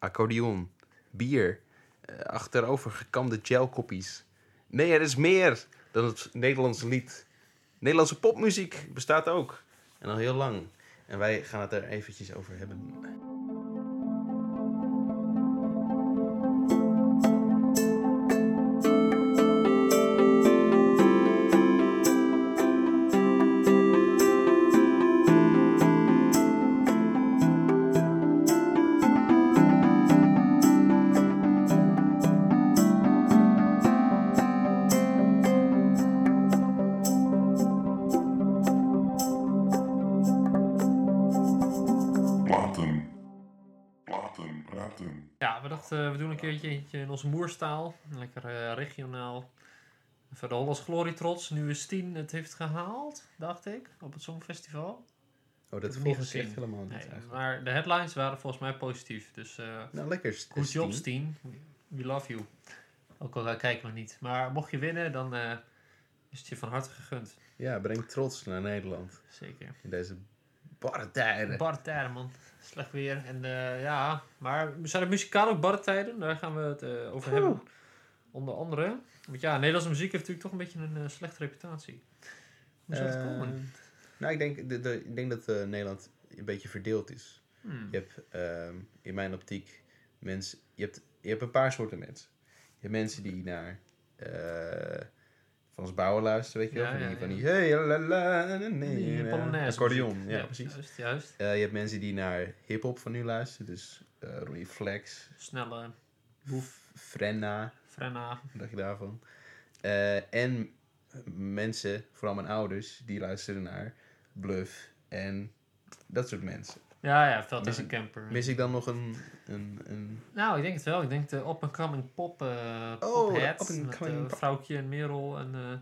accordeon, bier, eh, achterover gekamde gelkoppies. Nee, er is meer dan het Nederlandse lied. Nederlandse popmuziek bestaat ook. En al heel lang. En wij gaan het er eventjes over hebben. In onze moerstaal. Lekker eh, regionaal. Voor de Hollands Glory trots. Nu is Tien het heeft gehaald, dacht ik, op het Songfestival. Oh, dat heb ik echt helemaal niet Nee, eigenlijk. maar de headlines waren volgens mij positief. Dus eh Nou, lekker. good job, Tien. We love you. Ook al kijken we niet. Maar mocht je winnen, dan eh, is het je van harte gegund. Ja, breng trots naar Nederland. Zeker. In deze barre tijden. Barre tijden, man. Slecht weer. En eh, ja, maar zijn het muzikaal ook barre tijden? Daar gaan we het eh, over hebben. Onder andere. Want ja, Nederlandse muziek heeft natuurlijk toch een beetje een eh, slechte reputatie. Hoe zou het Eh, komen? Nou, ik denk, de, de- ik denk dat Nederland een beetje verdeeld is. Hmm. Je hebt ehm, in mijn optiek mensen. Je hebt, je hebt een paar soorten mensen. Je hebt mensen die naar Frans Bauer luisteren, weet je wel? Ja, van die, ja, van die hey, la, la, la, nee, Die Polonaise accordeon, ja, precies. Juist, juist. Eh, je hebt mensen die naar hip-hop van nu luisteren, dus Ronnie Flex, Snelle Boef, Frenna, Frenna. wat dacht je daarvan? Eh, en mensen, vooral mijn ouders, die luisteren naar Bluff en dat soort mensen. Ja, ja, Veld Mis en ik- Camper. Mis ik dan nog een, een, een Nou, ik denk het wel. Ik denk de up-and-coming pop, eh Oh, pophead. de up-and-coming met pop. Vrouwtje en Merel en eh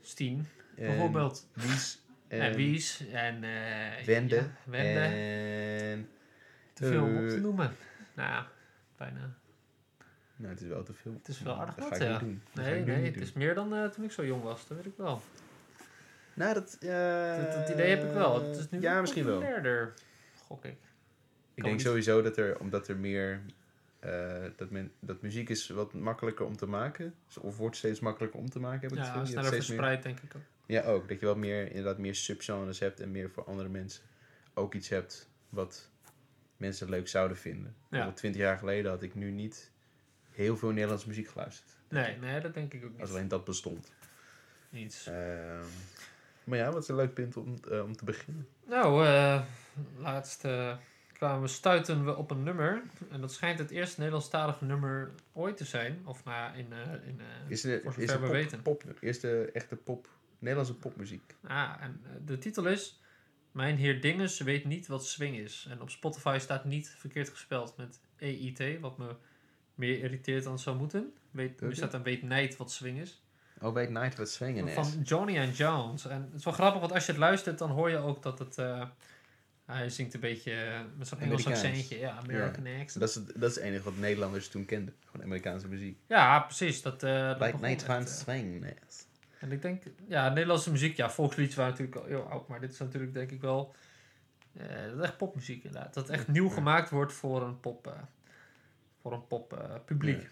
Stien. en Bijvoorbeeld. Wies En, en Wies en... eh, Wende. ja, Wende. En... Te veel om op te noemen. Nou, bijna. Nou, het is wel te veel. Het is wel aardig Dat wat, ja. niet doen. Nee, nee, niet het is doen. meer dan toen ik zo jong was. Dat weet ik wel. Nou, dat... Dat, dat idee heb ik wel. Het is nu ja, misschien wel. populairder, gok ik. Ik denk sowieso dat er, omdat er meer... eh, dat, men, dat muziek is wat makkelijker om te maken. Of wordt steeds makkelijker om te maken, heb ik het Ja, gevoel. Je hebt sneller meer- verspreid, denk ik ook. Ja, ook. Dat je wat meer, inderdaad meer subgenres hebt en meer voor andere mensen ook iets hebt wat mensen leuk zouden vinden. Ja. Twintig jaar geleden had ik nu niet heel veel Nederlandse muziek geluisterd. Nee, nee, dat denk ik ook Als niet. alleen dat bestond. Iets. Ehm, maar ja, wat is een leuk punt om, eh, om te beginnen. Nou, eh, laatst eh, kwamen we, stuiten we op een nummer. En dat schijnt het eerste Nederlandstalige nummer ooit te zijn. Of nou ja, in, eh, in, eh, Is de, voor is zover de we pop, weten. pop, de echte pop, Nederlandse popmuziek? Ah, en eh, de titel is... Mijn heer Dinges weet niet wat swing is. En op Spotify staat niet verkeerd gespeld met EIT. Wat me meer irriteert dan het zou moeten. Weet, nu staat dan weet niet wat swing is. Oh, weet Night wat swingen is. Van Johnny and Jones. En het is wel grappig, want als je het luistert, dan hoor je ook dat het... hij zingt een beetje eh, met zo'n Engels accentje. Ja, American accent. Dat is, het, dat is het enige wat Nederlanders toen kenden. Gewoon Amerikaanse muziek. Ja, precies. Dat, dat Like begon Night van swing. En ik denk, ja, Nederlandse muziek, ja, volksliedjes waren natuurlijk al heel oud, maar dit is natuurlijk denk ik wel eh, dat is echt popmuziek inderdaad. Dat echt nieuw gemaakt wordt voor een pop, eh, voor een pop publiek. Ja.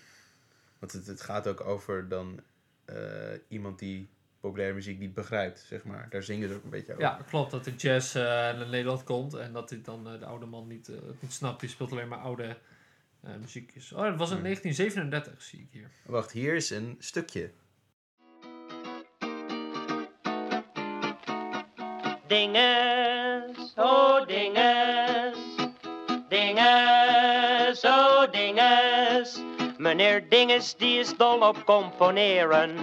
Want het, het gaat ook over dan iemand die populaire muziek niet begrijpt, zeg maar. Daar zingen ze ook een beetje over. Ja, klopt dat de jazz eh, naar Nederland komt en dat dit dan eh, de oude man niet, eh, niet snapt. Die speelt alleen maar oude eh, muziekjes. Oh, dat was in Ja. 1937, zie ik hier. Wacht, hier is een stukje. Dinges, oh dinges, dinges, oh dinges. Meneer Dinges die is dol op componeren.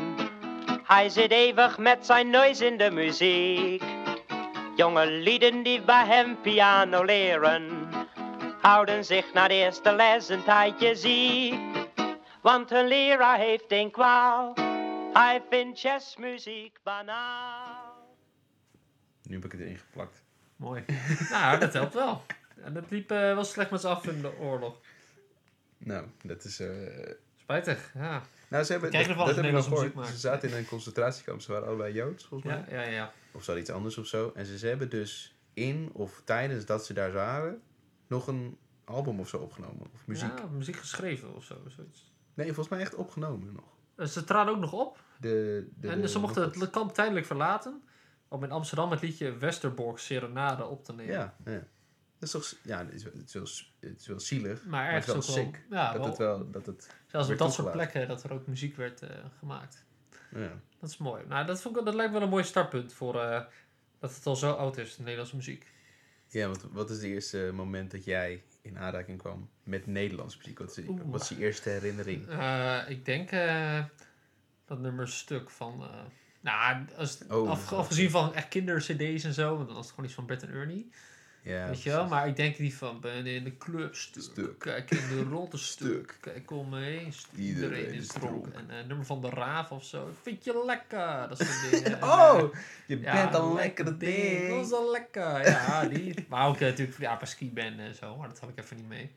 Hij zit eeuwig met zijn neus in de muziek. Jonge lieden die bij hem piano leren, houden zich na de eerste les een tijdje ziek. Want hun leraar heeft een kwaal, hij vindt jazzmuziek banaal. Nu heb ik het erin geplakt. Mooi. nou, dat helpt wel. En dat liep eh, wel slecht met z'n af in de oorlog. Nou, dat is... eh, Spijtig, ja. Nou, ze hebben... Kijk dat dat eens heb ik nog Nederlandse gehoord. muziek Ze zaten in een concentratiekamp. Ze waren allebei Joods, volgens mij. Ja, ja, ja. Of zo iets anders of zo. En ze, ze hebben dus in of tijdens dat ze daar waren... nog een album of zo opgenomen. Of muziek. Ja, muziek geschreven of zo. Zoiets. Nee, volgens mij echt opgenomen nog. Eh, Ze traden ook nog op. De, de, en ze mochten het kamp tijdelijk verlaten. Om in Amsterdam het liedje Westerbork Serenade op te nemen. Ja, ja. Dat is toch... Ja, het is, wel, het, is wel, het is wel zielig. Maar het is wel wel... Ja, dat wel, het wel... Dat het, zelfs op dat soort plekken dat er ook muziek werd eh, gemaakt. ja. Dat is mooi. Nou, dat, vond ik, dat lijkt me wel een mooi startpunt voor eh, dat het al zo oud is, de Nederlandse muziek. ja, want wat is het eerste moment dat jij in aanraking kwam met Nederlandse muziek? Wat is, wat is je eerste herinnering? Eh, ik denk dat nummer stuk van... nou, als, Oh, af, afgezien van echt kinder-cd's en zo, want dan was het gewoon iets van Bert en Ernie. Ja, weet je wel? Maar ik denk die van ben in de club stuk. Stuk. Kijk in de ronde stuk. Kijk om me heen. Iedereen Iedereen is dronken. En eh nummer van de Raaf of zo. Ik vind je lekker. Dat soort dingen. En, Oh, eh, je ja, bent een lekkere ding. Dat is wel lekker. Ja, die. Maar ook eh, natuurlijk voor de apaski band en zo. Maar dat had ik even niet mee.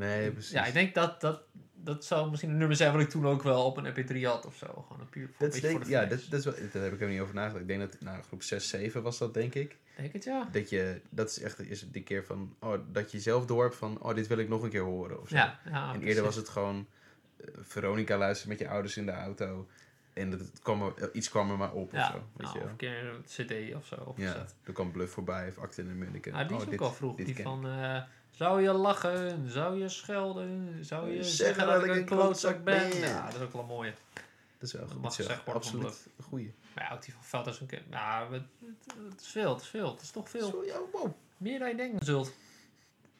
Nee, precies. Ja, ik denk dat dat, dat zou misschien een nummer zijn wat ik toen ook wel op een MP3 had of zo. Gewoon een puur voor, dat denk, de ja, dat, dat is wel, daar heb ik er niet over nagedacht. Ik denk dat, nou, groep 6, 7 was dat, denk ik. Denk het ja. Dat je, dat is echt is die keer van, oh, dat je zelf door hebt van, oh, dit wil ik nog een keer horen. Of zo. Ja, ja en eerder was het gewoon, eh, Veronica luisteren met je ouders in de auto. En het kwam er, iets kwam er maar op ja, of zo. Weet nou, je of een keer een cd of zo Ja, er kwam Bluff voorbij of Acte in de. Ja, die is oh, ook dit- al vroeg. Die ken van, eh, zou je lachen, zou je schelden, zou je Zeggen dat ik een klootzak ben. Ja, dat is ook wel een mooie. Dat is wel goed. mag gezegd worden absoluut een goeie. Maar ja, ook die van Veld is een keer. Ja, het, het, het is veel, het is veel. Het is toch veel. Zo, ja, wow. Meer dan je denken zult.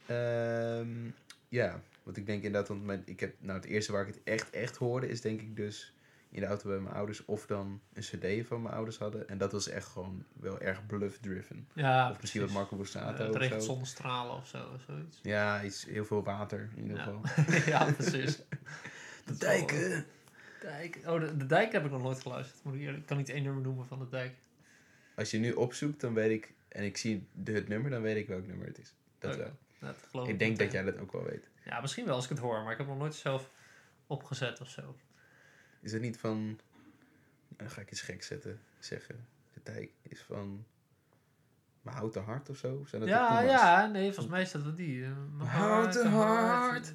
Ehm, ja, want ik denk inderdaad, want mijn, ik heb, nou het eerste waar ik het echt, echt hoorde is denk ik dus in de auto bij mijn ouders of dan een cd van mijn ouders hadden. En dat was echt gewoon wel erg bluff-driven. Ja, of misschien wat. Marco Borsato Eh, het of regent zo. zonnestralen of zo, zoiets. Ja, iets, heel veel water in ieder Ja. geval. ja, precies. De dijken! Dijk. Oh, de, de dijk heb ik nog nooit geluisterd. Moet ik, eerlijk- ik kan niet één nummer noemen van de dijk. Als je nu opzoekt, dan weet ik, en ik zie de, het nummer, dan weet ik welk nummer het is. Dat Oké. wel. Dat geloof Ik denk dat jij dat ook wel weet. Ja, misschien wel als ik het hoor, maar ik heb nog nooit zelf opgezet of zo. Is het niet van, nou, dan ga ik iets gek zetten, zeggen. De dijk is van mijn houten hart of zo? Zijn dat Ja, ja, nee, volgens mij is dat wel die. eh, mijn Houten hart. eh,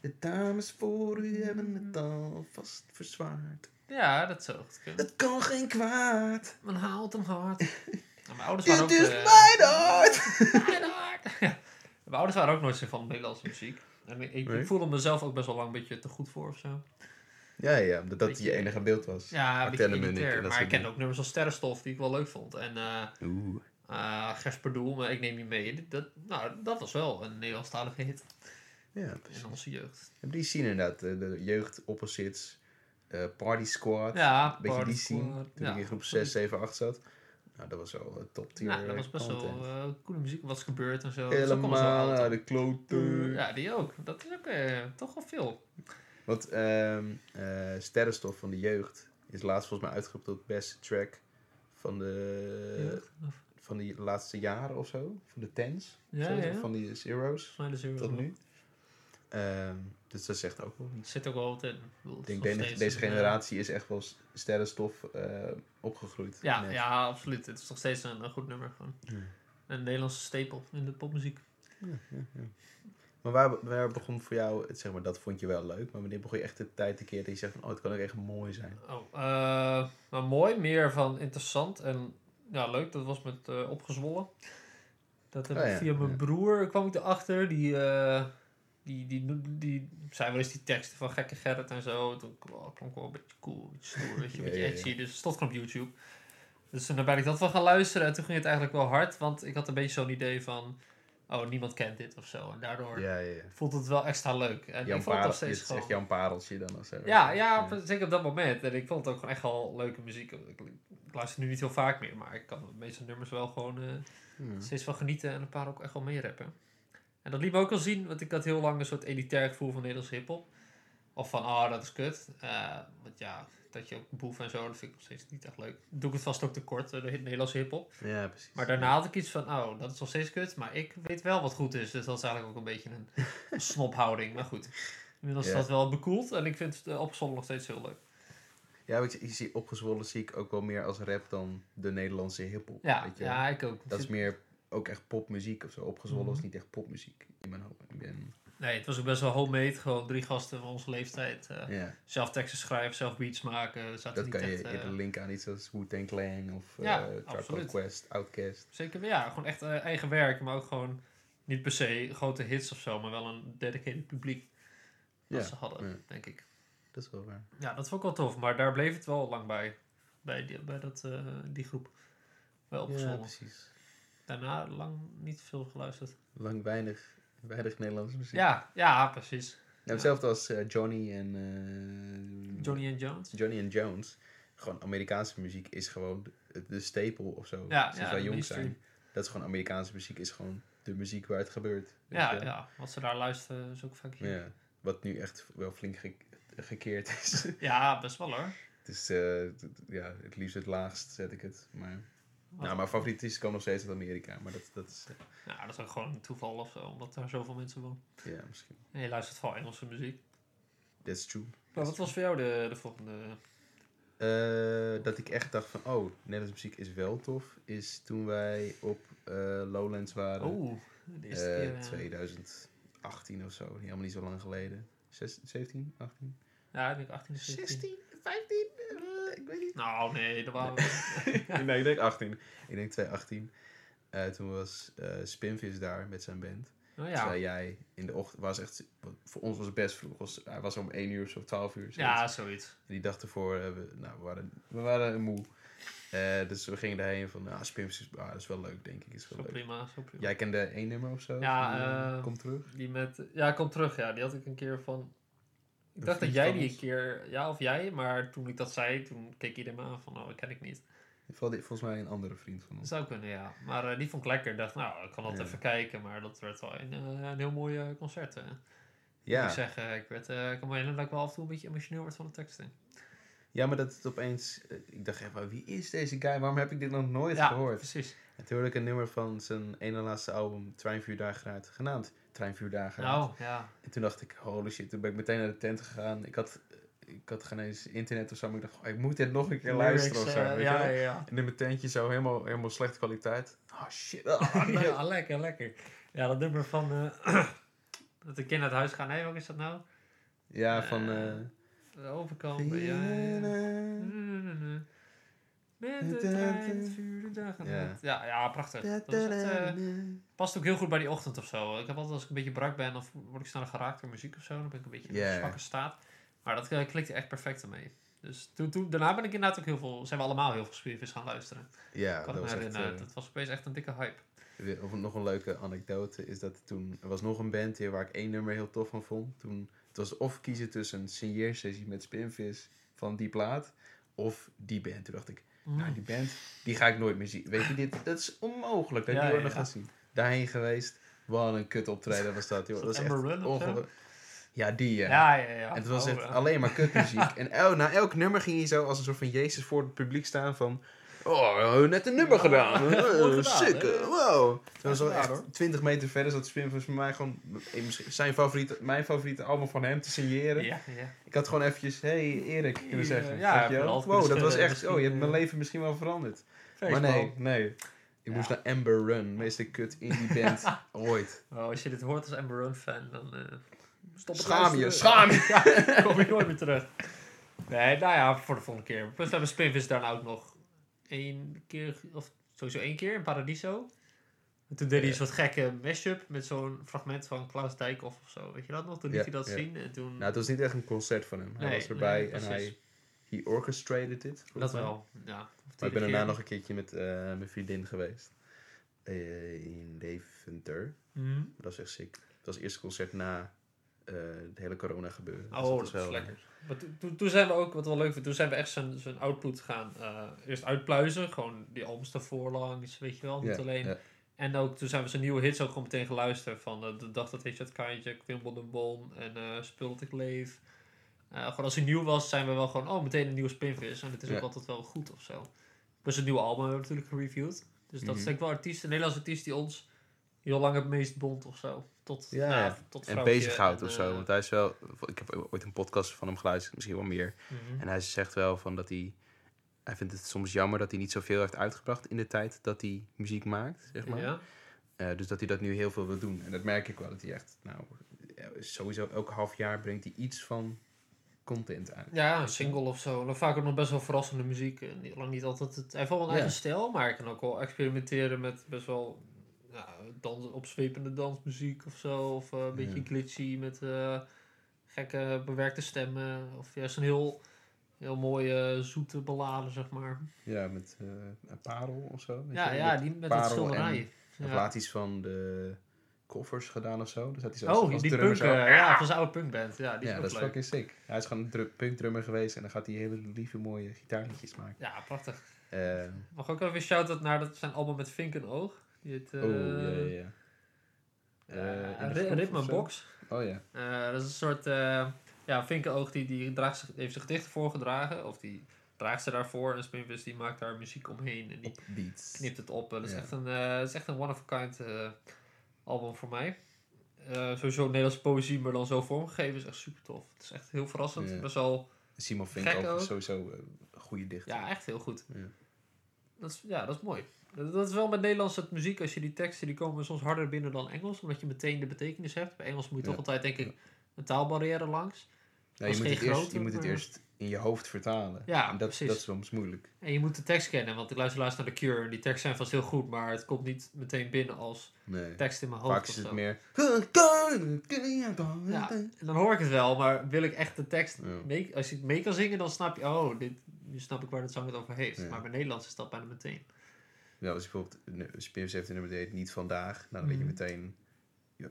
De dames voor u hebben het al vast verzwaard. Ja, dat zou goed kunnen. Het kan geen kwaad. Mijn houten hart. Nou, mijn ouders waren ook... Dit is eh, mijn hart. Mijn hart. Ja. Mijn ouders waren ook nooit zo van Nederlandse muziek. En ik, ik, Nee? ik voelde mezelf ook best wel lang een beetje te goed voor of zo. Ja, ja, dat dat je enige beeld was. Ja, een de elitair. Maar ik soort ken ook nummers als Sterrenstof die ik wel leuk vond. En eh Oeh. eh Gersperdoel, maar ik neem je mee. Dat, nou, dat was wel een Nederlandstalige hit Ja, in onze jeugd. Die zien inderdaad, eh, de jeugd opposites, Party Squad. Ja, Een beetje Party die scene, toen Ja, ik in groep absoluut. 6, 7, 8 zat. Nou, dat was wel eh, top tier Ja, dat was best content. wel eh, coole muziek. Wat is gebeurd en zo. Helemaal de kloten. Ja, die ook. Dat is ook toch wel veel. Want ehm eh, Sterrenstof van de jeugd is laatst volgens mij uitgeroepen tot beste track van de, Jeugd, van die laatste jaren of zo. Van de tens. Ja, zo, ja. Van die zeros de tot nu. Ehm, dus dat zegt ook wel iets. Zit ook wel wat in. Ik denk deze, steeds deze eh, generatie is echt wel sterrenstof eh, opgegroeid. Ja, Net. ja, absoluut. Het is nog steeds een, een goed nummer. Gewoon. Ja. Een Nederlandse stapel in de popmuziek. Maar waar, waar begon voor jou, het, zeg maar, dat vond je wel leuk, maar wanneer begon je echt de tijd te keren dat je zegt van, oh, het kan ook echt mooi zijn. Oh, maar mooi, meer van interessant en ja, leuk. Dat was met eh, Opgezwollen. Dat heb Oh ik ja, via mijn ja. broer kwam ik erachter. Die, eh, die, die, die, die zei wel eens die teksten van Gekke Gerrit en zo. Toen oh, klonk wel een beetje cool, een beetje stoer, weet je, een beetje edgy. Dus stond gewoon op YouTube. Dus toen ben ik dat wel gaan luisteren en toen ging het eigenlijk wel hard. Want ik had een beetje zo'n idee van, oh, niemand kent dit of zo. En daardoor Ja, ja, ja. voelt het wel extra leuk. En Jan ik vond het nog steeds gewoon... Pareltje dan of zo. Ja, ja, zeker op dat moment. En ik vond het ook gewoon echt wel leuke muziek. Ik, ik luister nu niet heel vaak meer, maar ik kan de meeste nummers wel gewoon eh, Hmm. steeds van genieten en een paar ook echt wel meerappen. En dat liet me ook wel zien, want ik had heel lang een soort elitair gevoel van Nederlandse hiphop. Of van, ah, dat is kut. Eh, want ja, dat je ook boef en zo, dat vind ik nog steeds niet echt leuk. Doe ik het vast ook te kort, eh, de Nederlandse hiphop. Ja, precies. Maar daarna had ik iets van, oh, dat is nog steeds kut, maar ik weet wel wat goed is. Dus dat is eigenlijk ook een beetje een, snobhouding. Maar goed, inmiddels is Ja. dat wel bekoeld en ik vind het uh, opgezwollen nog steeds heel leuk. Ja, ik, ik zie opgezwollen zie ik ook wel meer als rap dan de Nederlandse hiphop. Ja, weet je? ja ik ook. Dat is meer ook echt popmuziek of zo. Opgezwollen Mhm. was niet echt popmuziek in mijn hoofd. Ik ben, Nee, het was ook best wel homemade. Gewoon drie gasten van onze leeftijd. eh, ja, Zelf teksten schrijven, zelf beats maken. Zaten dat niet kan je echt, eh, linken aan iets als Wu-Tang Clan of Ja, eh. Called Quest, Outkast. Zeker, ja, gewoon echt eigen werk. Maar ook gewoon niet per se grote hits of zo. Maar wel een dedicated publiek. Dat Ja, ze hadden, ja. denk ik. Dat is wel waar. Ja, dat vond ik wel tof. Maar daar bleef het wel lang bij. Bij die, bij dat, die groep. Wel Ja, opgezwollen. precies. Daarna lang niet veel geluisterd. Lang weinig, weinig Nederlandse muziek. Ja, ja, precies. Ja, hetzelfde als eh, Johnny en... eh, Johnny and Jones. Johnny and Jones. Gewoon Amerikaanse muziek is gewoon de, de stapel of zo. Ja, Sinds ja, wij jong mainstream. zijn. Dat is gewoon Amerikaanse muziek, is gewoon de muziek waar het gebeurt. Ja, ja, wat ze daar luisteren is ook vaak. Ja, ja. Wat nu echt wel flink ge- gekeerd is. ja best wel hoor. het is t- t- ja, het liefst het laagst zet ik het. Maar, nou, mijn favoriet is komen nog steeds uit Amerika. Maar dat, dat is, eh, Ja, dat is ook gewoon een toeval of zo. Omdat daar zoveel mensen wonen. ja, misschien. En je luistert vooral Engelse muziek. That's true. Maar wat was voor jou de, de volgende? Eh, dat ik echt dacht van, oh, Nederlandse muziek is wel tof. Is toen wij op eh, Lowlands waren. De eerste Eh, keer. eh, 2018 of zo. Helemaal niet zo lang geleden. Zes- 17, 18? Ja, ik denk 18 of 17. 16, 15? Eh, ik weet niet. Nou, nee, dat waren we. nee, ik denk 18. Ik denk 2018. Eh toen was eh Spinvis daar met zijn band. Oh Terwijl ja. jij in de ochtend was echt... Voor ons was het best vroeg. Was, hij was om 1 uur of zo, 12 uur. zoiets. Ja, zoiets. En die dag ervoor, eh, we, nou, we waren, we waren moe. Dus we gingen daarheen van, nou, Spinvis is, ah, dat is wel leuk, denk ik. Is wel Zo leuk. prima, zo prima. Jij kende één nummer of zo? Ja, van, eh, eh, Kom terug. Die met... Ja, kom terug, ja. Die had ik een keer van... Ik dacht dat jij die een keer... Ja, of jij. Maar toen ik dat zei, toen keek iedereen me aan van... Nou, dat ken ik niet. Vol- Volgens mij een andere vriend van Dat ons. zou kunnen, ja. Maar eh, die vond ik lekker. Ik dacht, nou, ik kan dat Ja. even kijken. Maar dat werd wel een, eh, een heel mooi eh, concert. hè. Moet Ja. ik zeggen. Ik, werd, eh, ik kan me herinneren dat ik wel af en toe een beetje emotioneel word van de teksten. ja, maar dat het opeens... Ik dacht maar wie is deze guy? Waarom heb ik dit nog nooit Ja, gehoord? precies. En toen hoorde ik een nummer van zijn ene laatste album, Trein Vier Dagen uit, genaamd Trein Vier Dagen uit. Nou, ja. En toen dacht ik, holy shit, toen ben ik meteen naar de tent gegaan. Ik had, ik had geen eens internet of zo, maar ik dacht, oh, ik moet dit nog een keer luisteren of zo. eh, weet ja, ja, ja. En in mijn tentje zo helemaal, helemaal slechte kwaliteit. Oh shit, nee. ja, lekker, lekker. Ja, dat nummer van... eh, dat de kinderen uit huis gaan. Nee, welk is dat nou? Ja, van... Eh, De overkant. jij... Met het de Ja. Ja, ja, prachtig. Dat echt, eh, past ook heel goed bij die ochtend of zo. Ik heb altijd als ik een beetje brak ben, of word ik sneller geraakt door muziek of zo. Dan ben ik een beetje in een zwakke staat. Maar dat uh, klikte echt perfect ermee. Dus toen, toen, daarna ben ik inderdaad ook heel veel, zijn we allemaal heel veel Spearfish gaan luisteren. Ja, kan dat was echt... eh, dat was opeens echt een dikke hype. Of nog een leuke anekdote is dat toen er was nog een band hier waar ik één nummer heel tof van vond. Toen het was of kiezen tussen een signeersessie met Spinvis van die plaat of die band. Toen dacht ik, Mm. nou die band, die ga ik nooit meer zien. Weet je, dit, dat is onmogelijk dat ik Ja, die ja, nog ja. ga zien. Daarheen geweest, wat een kut optreden was dat, joh. Dat dat is echt ongelooflijk. Ja, die ja. Ja, ja, ja. En het was Oh, echt ja. alleen maar kutmuziek. en el, na elk nummer ging hij zo als een soort van Jezus voor het publiek staan van... Oh, we hebben net een nummer Ja, gedaan. Eh, Sick, hè? eh, wow. Was echt hoor. 20 meter verder zat Spinvis voor mij gewoon eh, misschien zijn favoriete, mijn favoriete album van hem te signeren. Ja, ja. Ik had gewoon eventjes, hey Erik kunnen zeggen. ja, Weet je wow, dat was echt, oh, je hebt mijn misschien, leven misschien wel veranderd. Maar nee, nee. Ik Ja. moest naar Amber Run, meeste kut in die band ooit. Oh, als je dit hoort als Amber Run fan, dan... eh stop Schaam je, schaam je. Ja, kom je nooit meer terug. Nee, nou ja, voor de volgende keer. Plus we hebben Spinvis daarna ook nog één keer, of sowieso één keer in Paradiso. En toen deed hij een soort gekke mashup met zo'n fragment van Klaus Dijkhoff of zo. Weet je dat nog? Toen liet hij dat zien. En toen, Nou, het was niet echt een concert van hem. Hij Nee, was erbij nee, en hij he orchestrated it. dat mij. wel, ja. Maar ik ben daarna nog een keertje met eh, mijn vriendin geweest. Eh, in Deventer. Mhm. Dat was echt sick. Het was het eerste concert na eh het hele corona gebeuren. Dus Oh, dat is wel, lekker. Maar toen- zijn we ook, wat wel leuk vind, toen zijn we echt zijn, zijn output gaan eh, eerst uitpluizen. Gewoon die albums daarvoor langs, weet je wel. Niet alleen. En ook toen zijn we zijn nieuwe hits ook gewoon meteen geluisterd. Van eh, de dag dat weet je het kaartje, Wimbledon Bon en Spul dat ik leef. Gewoon als hij nieuw was, zijn we wel gewoon, oh, meteen een nieuwe Spinvis. En het is ook altijd wel goed of zo. Dus het nieuwe album hebben we natuurlijk gereviewd. Dus dat is Mhm. denk ik wel artiest, een Nederlandse artiest die ons heel lang het meest bond of zo. Tot, Ja, nou tot En bezighoudt of zo. eh, Want hij is wel... Ik heb ooit een podcast van hem geluisterd. Misschien wel meer. mhm. En hij zegt wel van dat hij... Hij vindt het soms jammer dat hij niet zoveel heeft uitgebracht in de tijd dat hij muziek maakt, zeg maar. Ja. Eh, dus dat hij dat nu heel veel wil doen. En dat merk ik wel. Dat hij echt, nou, eh, sowieso elk half jaar brengt hij iets van content uit. Ja, een single of zo. En dan vaak ook nog best wel verrassende muziek. En niet- lang niet altijd het... Hij heeft wel een eigen Ja. stijl, maar hij kan ook wel experimenteren met best wel ja, dans, opzwepende dansmuziek of zo. Of eh, een beetje Ja. glitchy met eh, gekke bewerkte stemmen. Of juist een heel, heel mooie zoete ballade, zeg maar. Ja, met eh, een parel of zo. Ja, je, ja met die met parel schilderij. Of Ja. laat hij iets van de covers gedaan of zo. Dus had hij zo Oh, die punk, eh, ja, van zijn oude punkband. Ja, die is ja, ook dat is leuk. fucking sick. Hij is gewoon een dru- punkdrummer geweest en dan gaat hij hele lieve mooie gitaarliedjes maken. Ja, prachtig. Eh, Mag ook even shout-out naar dat zijn album met Vink en Oog. Eh, oh, ja, ja, ja. eh, groep Ritme of? Box. Oh ja. Eh, dat is een soort... eh ja, Vinkenoog die, die draagt zich, heeft zijn gedichten voorgedragen. Of die draagt ze daarvoor. En Spinvis die maakt daar muziek omheen. En die beats. knipt het op. Dat is Ja. echt een, eh, dat is echt een one-of-a-kind eh, album voor mij. Eh, sowieso Nederlandse poëzie, maar dan zo vormgegeven is echt super tof. Het is echt heel verrassend. Ja. Best wel... Simon Vink ook, ook. sowieso eh, een goede dichter. Ja, echt heel goed. Ja. Dat is, ja, dat is mooi. Dat, is wel met Nederlandse muziek, als je die teksten, die komen soms harder binnen dan Engels, omdat je meteen de betekenis hebt. Bij Engels moet je Ja. toch altijd, denk ik, een taalbarrière langs. Ja, Als je moet, het eerst, je moet het eerst in je hoofd vertalen. Ja, en dat, precies. dat is soms moeilijk. En je moet de tekst kennen, want ik luister laatst naar The Cure. Die teksten zijn vast heel goed, maar het komt niet meteen binnen als Nee. tekst in mijn hoofd. Vaak is het zo. meer... Ja, en dan hoor ik het wel, maar wil ik echt de tekst Ja. mee, als je het mee kan zingen, dan snap je, oh, dit, nu snap ik waar het zang het over heeft. Ja. Maar bij Nederlands is dat bijna meteen. Ja, als je bijvoorbeeld Spims heeft een nummer heet niet vandaag, nou, dan weet je Mhm. meteen.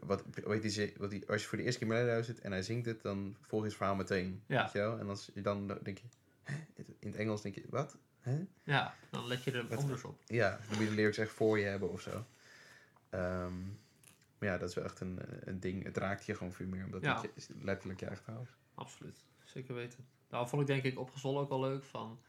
Wat, weet die, wat die, als je voor de eerste keer mee luistert en hij zingt het, dan volg je het verhaal meteen. Ja. Weet je wel? En als je dan denk je, in het Engels denk je, wat? Ja, dan let je er Wat- anders op. Ja, dan moet je de lyrics echt voor je hebben of zo. Ehm, maar ja, dat is wel echt een, een ding. Het raakt je gewoon veel meer, omdat Ja. het je letterlijk je eigen hoofd. Absoluut, zeker weten. Daarom vond ik denk ik opgezwollen ook wel leuk. Van,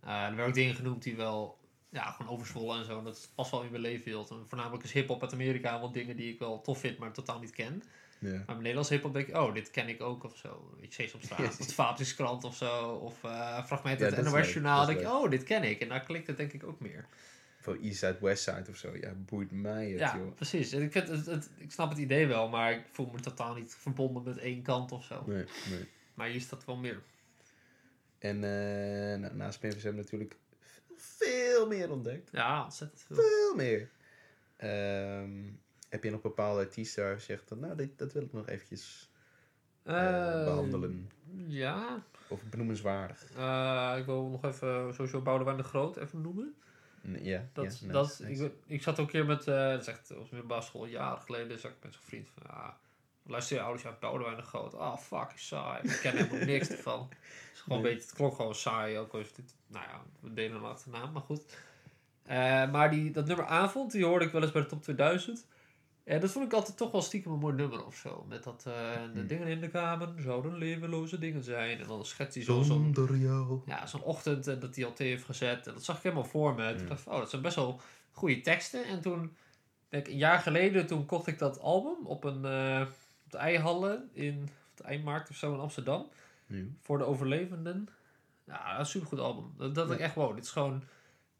eh, er werden ook dingen genoemd die wel, ja, gewoon overzwollen en zo. En dat past wel in mijn leefwereld. En voornamelijk is hip-hop uit Amerika wel dingen die ik wel tof vind, maar totaal niet ken. Maar bij Nederlands hip-hop denk ik, oh, dit ken ik ook of zo. Weet je, Sesamstraat, of de Fabeltjeskrant of zo. Of fragmenten Ja, uit het NOS-journaal. leuk, denk ik, oh, dit ken ik. En daar klikt het denk ik ook meer. Van East Side, West Side of zo. Ja, boeit mij het, ja, joh. precies. En ik, vind het, het, ik snap het idee wel, maar ik voel me totaal niet verbonden met één kant of zo. Nee, nee. Maar hier is dat wel meer. En na- naast we natuurlijk veel meer ontdekt. Ja, ontzettend veel. Veel meer. Ehm, heb je nog bepaalde artiesten waar je zegt, van, nou, dit, dat wil ik nog eventjes eh, Eh, behandelen? Ja, Of benoemenswaardig? eh, ik wil nog even sowieso Boudewijn de Groot even noemen. Ja, Dat, nice, dat, nice. ik, ik zat ook een keer met, eh dat is echt op mijn basisschool jaren geleden, zat ik met zo'n vriend van, ja, luister je ouders uit Boudewijn de Groot. Ah, fuck, saai. Ik ken helemaal niks ervan. Het, is gewoon Nee. een beetje, het klonk gewoon saai, ook al is dit, nou ja, we delen een achternaam, maar goed. Eh, maar die, dat nummer Avond, die hoorde ik wel eens bij de top 2000. En dat vond ik altijd toch wel stiekem een mooi nummer of zo. Met dat, eh, de Hmm. dingen in de kamer zouden levenloze dingen zijn. En dan schetst hij zo zo'n ja, zo'n ochtend en dat hij al thee heeft gezet. En dat zag ik helemaal voor me. Toen Ja. dacht ik, oh, dat zijn best wel goede teksten. En toen, denk ik, een jaar geleden, toen kocht ik dat album op een eh, op de Eihallen in op de Eindmarkt of zo in Amsterdam. Ja. Voor de overlevenden. Ja, een supergoed album. Dat, dat Ja. ik echt, wow, dit is gewoon...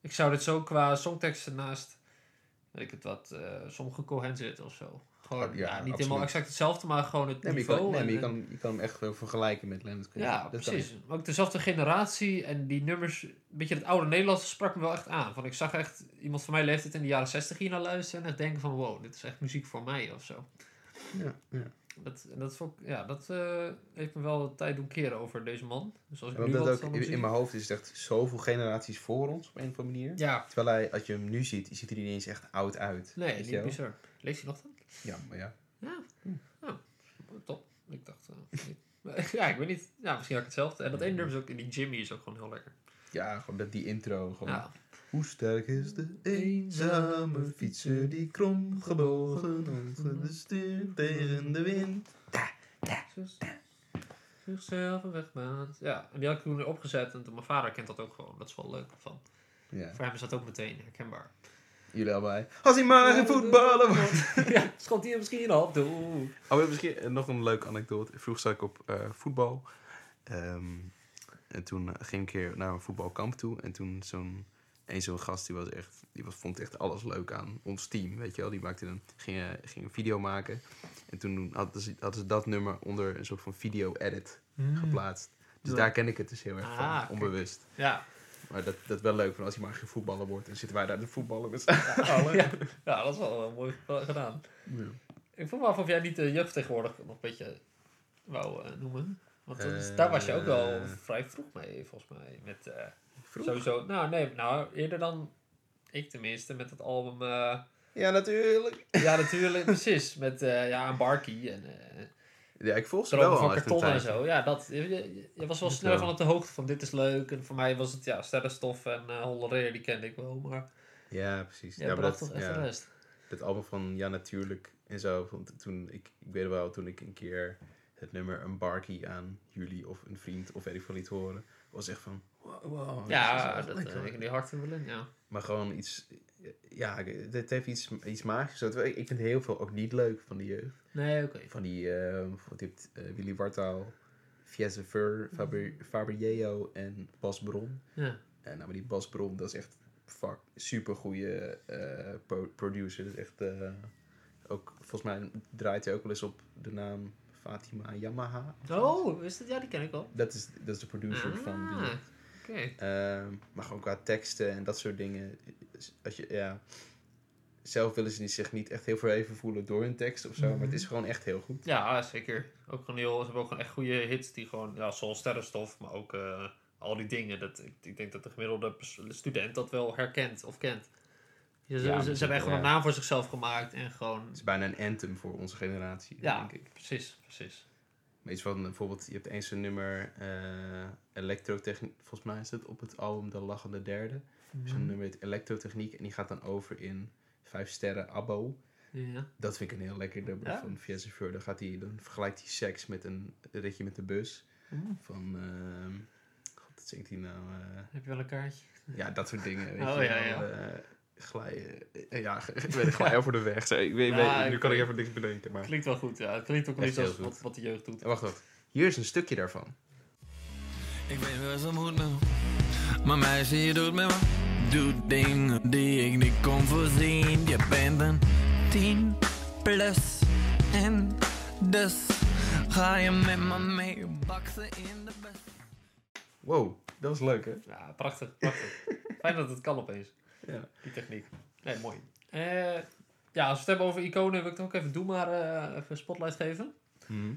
Ik zou dit zo qua songteksten naast, weet ik het wat, eh, sommige Cohen zitten of zo. Gewoon, Oh, ja, ja, niet absoluut. helemaal exact hetzelfde, maar gewoon het Nee, maar je niveau. kan, nee, en- maar je kan, je kan hem echt vergelijken met Leonard Cohen. ja, Dat precies. Maar ook dezelfde generatie en die nummers, een beetje het oude Nederlands sprak me wel echt aan. Van ik zag echt iemand van mijn leeftijd in de jaren 60 hier naar luisteren en echt denken van wow, dit is echt muziek voor mij of zo. Ja, ja. Dat, dat, vond ik- ja, dat eh, heeft me wel de tijd doen keren over deze man. Dus als ik nu dat ook, in, in mijn hoofd is het echt zoveel generaties voor ons op een of andere manier. Ja, Terwijl hij, als je hem nu ziet, ziet hij er niet eens echt oud uit. nee, niet bizar. Lees je nog dan? Ja, maar ja. Ja. Oh, top. Ik dacht, eh, ja, ik weet niet. Ja, misschien ook hetzelfde. En dat ene nummer is ook, die Jimmy is ook gewoon heel lekker. Ja, gewoon dat, die intro. Gewoon. Ja. Hoe sterk is de eenzame fietser die krom gebogen stuur tegen de wind. Zus- Zichzelf een wegmaakt. Ja, en die had ik toen weer opgezet. En toen, mijn vader kent dat ook gewoon. Dat is wel leuk van. Ja, Voor hem is dat ook meteen herkenbaar. jullie allebei. Als hij maar een voetballer wordt. ja, schot hij misschien op. Doe. Oh, we hebben misschien eh, nog een leuke anekdote. Vroeger zat ik op eh, voetbal. Ehm, en toen ging ik een keer naar een voetbalkamp toe. En toen zo'n één zo'n gast die was echt, die was, vond echt alles leuk aan ons team, weet je wel. Die maakte een, ging, eh, ging een video maken. En toen hadden ze, hadden ze dat nummer onder een soort van video-edit geplaatst. Dus Ja. daar ken ik het dus heel erg Ah, van, kijk. onbewust. Ja. Maar dat, dat is wel leuk, van als hij maar geen voetballer wordt, dan zitten wij daar te voetballen met z'n allen. ja. ja, dat is wel mooi gedaan. Ik vroeg me af of jij niet de jeugd tegenwoordig nog een beetje wou eh, noemen. Want is- daar was je ook wel Eh. vrij vroeg mee, volgens mij. Met, eh, Vroeg? Sowieso, nou nee, nou eerder dan ik tenminste, met het album. eh, Ja, natuurlijk. ja, natuurlijk, precies. Met eh, ja, een Barkie en eh Ja, ik volg ze wel van karton en zo. Ja, dat, je, je- je was wel Dat snel wel. van op de hoogte van dit is leuk. En voor mij was het ja, Sterrenstof en Holleré, die kende ik wel. Maar Ja, precies. ja, maar dat, toch echt ja. de rest. het album van Ja Natuurlijk en zo. Want toen ik, ik weet wel, toen ik een keer het nummer een barkie aan jullie of een vriend of weet ik veel liet horen, was echt van, wow, wow Ja, is dat lekker. eh, ik die hart er wel in, ja. Maar gewoon iets, ja, het heeft iets, iets magisch. Ik vind heel veel ook niet leuk van die jeugd. Nee, oké. Van die, eh wat je hebt, eh, Willy Wartaal, Fiesse Ver, Faber, Faber en Bas Bron. Ja. En nou, maar die Bas Bron, dat is echt fuck, super goede producer. Dat is echt, eh, ook, volgens mij draait hij ook wel eens op de naam Fatima Yamaha. Oh, is dat? Ja, die ken ik al. Dat is, dat is de producer van die. Ehm, maar gewoon qua teksten en dat soort dingen. Als je, ja, zelf willen ze niet- zich niet echt heel verheven voelen door hun tekst of zo. Maar het is gewoon echt heel goed. Ja, zeker. Ook gewoon heel, ze hebben ook gewoon echt goede hits die gewoon, ja, zoals Sterrenstof, maar ook eh, al die dingen. Dat, ik, ik denk dat de gemiddelde student dat wel herkent of kent. Ja, ze, Ja, ze, ze hebben echt gewoon een naam voor zichzelf gemaakt en gewoon... Het is bijna een anthem voor onze generatie, Ja, denk ik. precies, precies. Maar iets van, bijvoorbeeld, je hebt eens een nummer, eh elektrotechniek, volgens mij is het op het album De Lachende Derde. Mhm. Zo'n nummer heet elektrotechniek en die gaat dan over in vijf sterren abo. Ja. Dat vind ik een heel lekker nummer Ja? van Via Chauffeur. Dan, gaat hij, dan vergelijkt hij seks met een ritje met de bus. Mm. Van, ehm god, wat zingt hij nou? eh, Heb je wel een kaartje? ja, dat soort dingen. Weet Oh, je ja, ja. eh, glijden. ja, over de weg. Zo, ik weet, nu ik kan ik even niks bedenken. Maar... Klinkt wel goed, ja. Het klinkt ook niet zoals wat, wat de jeugd doet. Wacht, wacht. Hier is een stukje daarvan. Ik weet waar ze moet nou. Maar meisje, je doet me wat. Doet dingen die ik niet kon voorzien. Je bent een 10 plus. En dus ga je met me mee baksen in de bus. Wow, dat was leuk, hè? Ja, prachtig, prachtig. Fijn dat het kan opeens, Ja. die techniek. Nee, mooi. Eh, ja, als we het hebben over iconen, wil ik toch ook even Doe maar eh, even een spotlight geven. Mhm. Eh,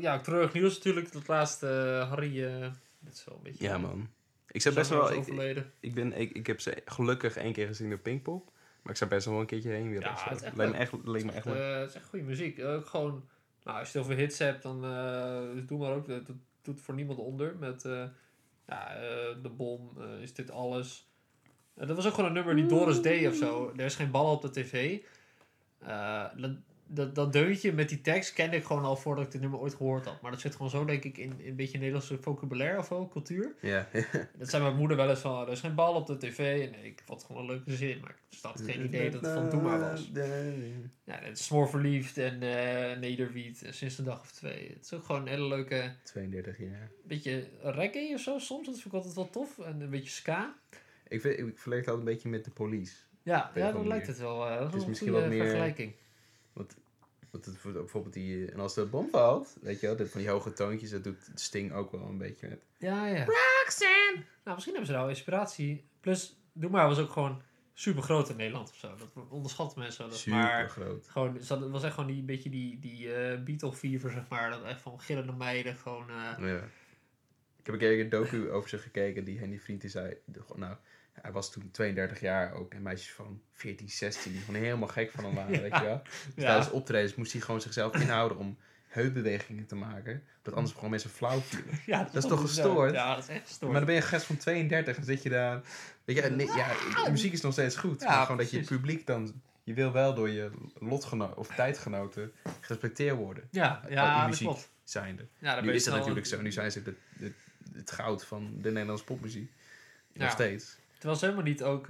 ja, treurig nieuws natuurlijk. Dat laatste eh, Harry, eh dat is wel een beetje... Ja, man. Ik zou best wel... Ik, overleden. ik, ben, ik, ik heb ze gelukkig één keer gezien op Pinkpop. Maar ik zou best wel een keertje heen willen. Ja, het is echt Lijkt me echt, leuk. Eh, het is echt goede muziek. Ook gewoon, nou, als je het over hits hebt, dan eh, doe maar ook. Dat doet, doet voor niemand onder. Met eh, ja, eh, De Bom, eh, Is Dit Alles. Eh, dat was ook gewoon een nummer die Doris deed of zo. Er is geen bal op de tv. Eh, dat, dat, dat deuntje met die tekst kende ik gewoon al voordat ik dit nummer ooit gehoord had. Maar dat zit gewoon zo, denk ik, in, in een beetje Nederlandse vocabulaire of zo, cultuur. Ja. Dat zei mijn moeder wel eens van, er is geen bal op de tv. En ik vond het gewoon een leuke zin, maar ik had geen idee dat het van Doe maar was. Ja, het is Smoor Verliefd en eh Nederwiet eh, sinds een dag of twee. Het is ook gewoon een hele leuke, 32 jaar. beetje reggae of zo soms. Dat vind ik altijd wel tof. En een beetje ska. Ik, vind, ik het altijd een beetje met de police. Ja, ja andere lijkt het wel. eh, dat is is wel een misschien wat meer- vergelijking. Want het, voor- bijvoorbeeld die... En als de bom valt, weet je wel, van die hoge toontjes, dat doet Sting ook wel een beetje met. Ja, ja. Roxanne! Nou, misschien hebben ze daar wel inspiratie. Plus, Doe Maar was ook gewoon super groot in Nederland of zo. Dat onderschatten mensen wel. Super Maar groot. gewoon, het was echt gewoon die beetje die, die eh Beatle fever, zeg maar. Dat echt van gillende meiden gewoon... eh, Ja. Ik heb een keer een docu over ze gekeken, die Henny Vriend die zei, nou, hij was toen 32 jaar ook, en meisjes van 14, 16, die gewoon helemaal gek van hem waren, weet je wel. Dus tijdens optredens moest hij gewoon zichzelf inhouden om heupbewegingen te maken, dat anders gewoon mensen flauw vielen. Ja, Dat is toch gestoord? Ja, dat is echt gestoord. Maar dan ben je een gast van 32 en zit je daar, weet je, nee, ja, de muziek is nog steeds goed, Ja, maar gewoon dat je publiek dan, je wil wel door je lotgenoten of tijdgenoten gerespecteerd worden, ja, ja dat muziek. klopt. zijnde. Ja, ben Nu is dat natuurlijk zo. Nu zijn ze het, het, het goud van de Nederlandse popmuziek. Nog Ja. steeds. Terwijl ze helemaal niet ook...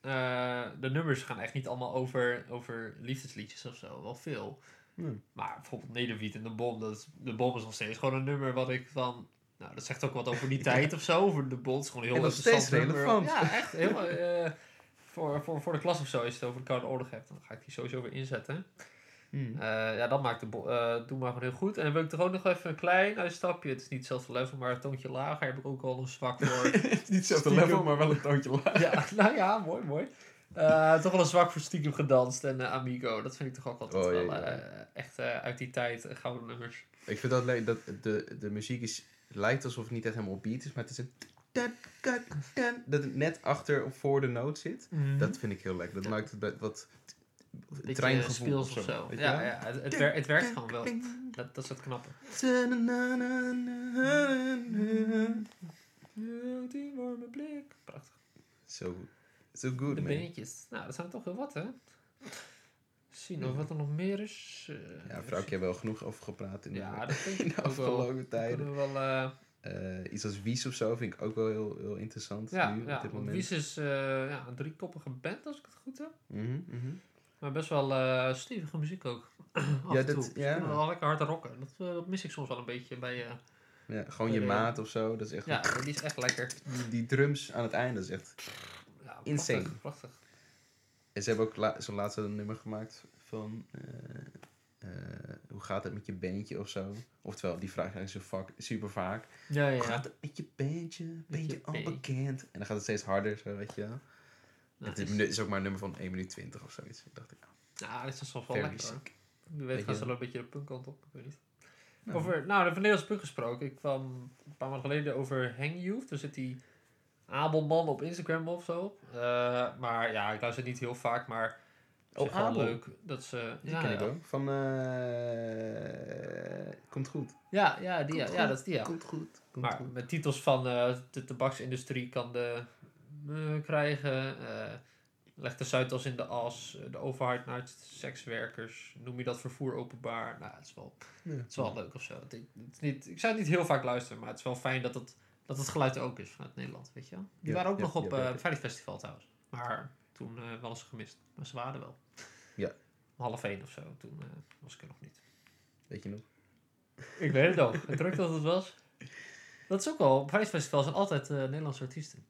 eh, de nummers gaan echt niet allemaal over, over liefdesliedjes of zo. Wel veel. Hmm. Maar bijvoorbeeld Nederwiet en De Bom. Dat is, de Bom is nog steeds gewoon een nummer wat ik van... Nou, dat zegt ook wat over die tijd of zo. Over de. Het is gewoon een heel interessant nummer. relevant. Ja, echt. Heel, eh, voor, voor, voor de klas of zo, als je het over de Koude Oorlog hebt, dan ga ik die sowieso weer inzetten. Hmm. Eh, ja, dat maakt de eh, doe maar gewoon heel goed. En dan wil ik toch ook nog even een klein uitstapje. Het is niet hetzelfde level, maar een toontje lager heb ik ook al een zwak voor. Niet hetzelfde Stiekem. level, maar wel een toontje lager. ja, nou ja, mooi, mooi. Eh, toch wel een zwak voor stiekem gedanst en Amigo. Dat vind ik toch ook altijd Oh, ja, wel ja. eh, echt eh, uit die tijd gouden nummers. Ik vind dat leuk dat de, de muziek is, lijkt alsof het niet echt helemaal op beat is, maar het is een... Dat het net achter of voor de noot zit. Dat vind ik heel lekker. Dat Ja. maakt het bij- wat treingevoel of of zo. zo. Ja, ja het, het, wer- het werkt gewoon wel. Dat, dat is het knappe. Die warme blik. Prachtig. Zo, zo good De man. beentjes. Nou, dat zijn toch heel wat, hè? Zien of wat er nog meer is. eh, Ja, vrouwtje hebben we wel genoeg over gepraat in de, Ja, dat denk in ik de wel. afgelopen tijden. We wel... eh, Eh, iets als Wies of zo vind ik ook wel heel, heel interessant ja, nu op ja, dit want moment. Wies is eh, ja, een driekoppige band, als ik het goed heb. Mhm, mhm. Maar best wel eh, stevige muziek ook. Af Ja, en dat- toe. Ze ja. wel lekker hard rocken. Dat, eh, dat mis ik soms wel een beetje bij... eh Ja, gewoon je maat of zo. Dat is echt, ja, die is echt lekker. die, die drums aan het einde, is echt... Ja, Insane. Prachtig, prachtig. En ze hebben ook la zo'n laatste nummer gemaakt van... hoe gaat het met je bandje of zo? Oftewel, die vraag krijg je zo vaak, super vaak. Ja, ja, Hoe gaat het met je bandje? Ben je je al bandje. bekend? En dan gaat het steeds harder, zo weet je wel. Nou, het is, is- is ook maar een nummer van 1 minuut 20 of zoiets. Ik dacht ik, nou, Ja, dit is soms wel lekker sick. Wie weet gaan ze wel een beetje de punkkant op. Ik weet niet. Nou. Over, nou, van Nederlands punk gesproken. Ik kwam een paar maanden geleden over Hang Youth. Daar zit die Abelman op Instagram of zo. Eh, maar ja, ik luister niet heel vaak, maar Oh, Abel. leuk dat ze... Die ja, ken ik ja. ook. Van, eh komt goed. Ja, ja, die, ja, Komt ja, goed. dat is die, ja. Komt goed. Komt Maar goed. met titels van eh, de tabaksindustrie kan de krijgen. eh leg de Zuidas in de as. eh, de overheid naar sekswerkers. Noem je dat vervoer openbaar? Nou, het is wel, Ja. het is wel leuk of zo. Het, het is niet, ik zou het niet heel vaak luisteren, maar het is wel fijn dat het, dat het geluid er ook is vanuit Nederland, weet je wel. Die Ja, waren ook ja, nog op ja, eh het Festival trouwens. Maar toen eh wel eens gemist. Maar ze waren wel. Ja. Om half één of zo. Toen eh, was ik er nog niet. Weet je nog? Ik weet het nog. Het druk dat het was. Dat is ook wel. Op Prijsfestival zijn altijd eh, Nederlandse artiesten.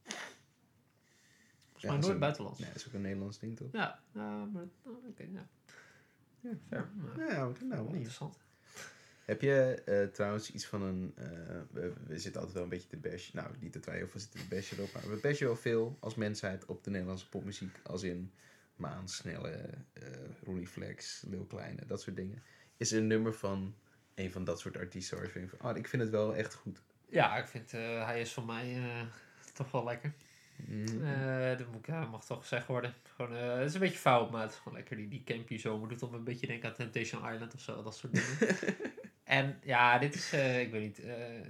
Mij is nooit een- buitenlands. Nee, dat is ook een Nederlands ding, toch? Ja, ja, maar oh, oké, ja. Ja, fair. Ja, Nou, nou interessant. Heb je eh, trouwens iets van een... eh, we, we zitten altijd wel een beetje te bashen. Nou, niet dat wij heel veel zitten te bashen erop. Maar we bashen wel veel als mensheid op de Nederlandse popmuziek. Als in Maan, Snelle, eh Ronnie Flex, Lil Kleine, dat soort dingen. Is er een nummer van een van dat soort artiesten waar je vindt van... Ah, ik vind het wel echt goed. Ja, ik vind eh, hij is voor mij eh, toch wel lekker. Eh, dat moet, ja, mag toch gezegd worden. Gewoon, eh, het is een beetje fout, maar het is gewoon lekker. Die, die campy zomer doet om een beetje denken aan Temptation Island of zo. Dat soort dingen. en ja, dit is, eh, ik weet niet,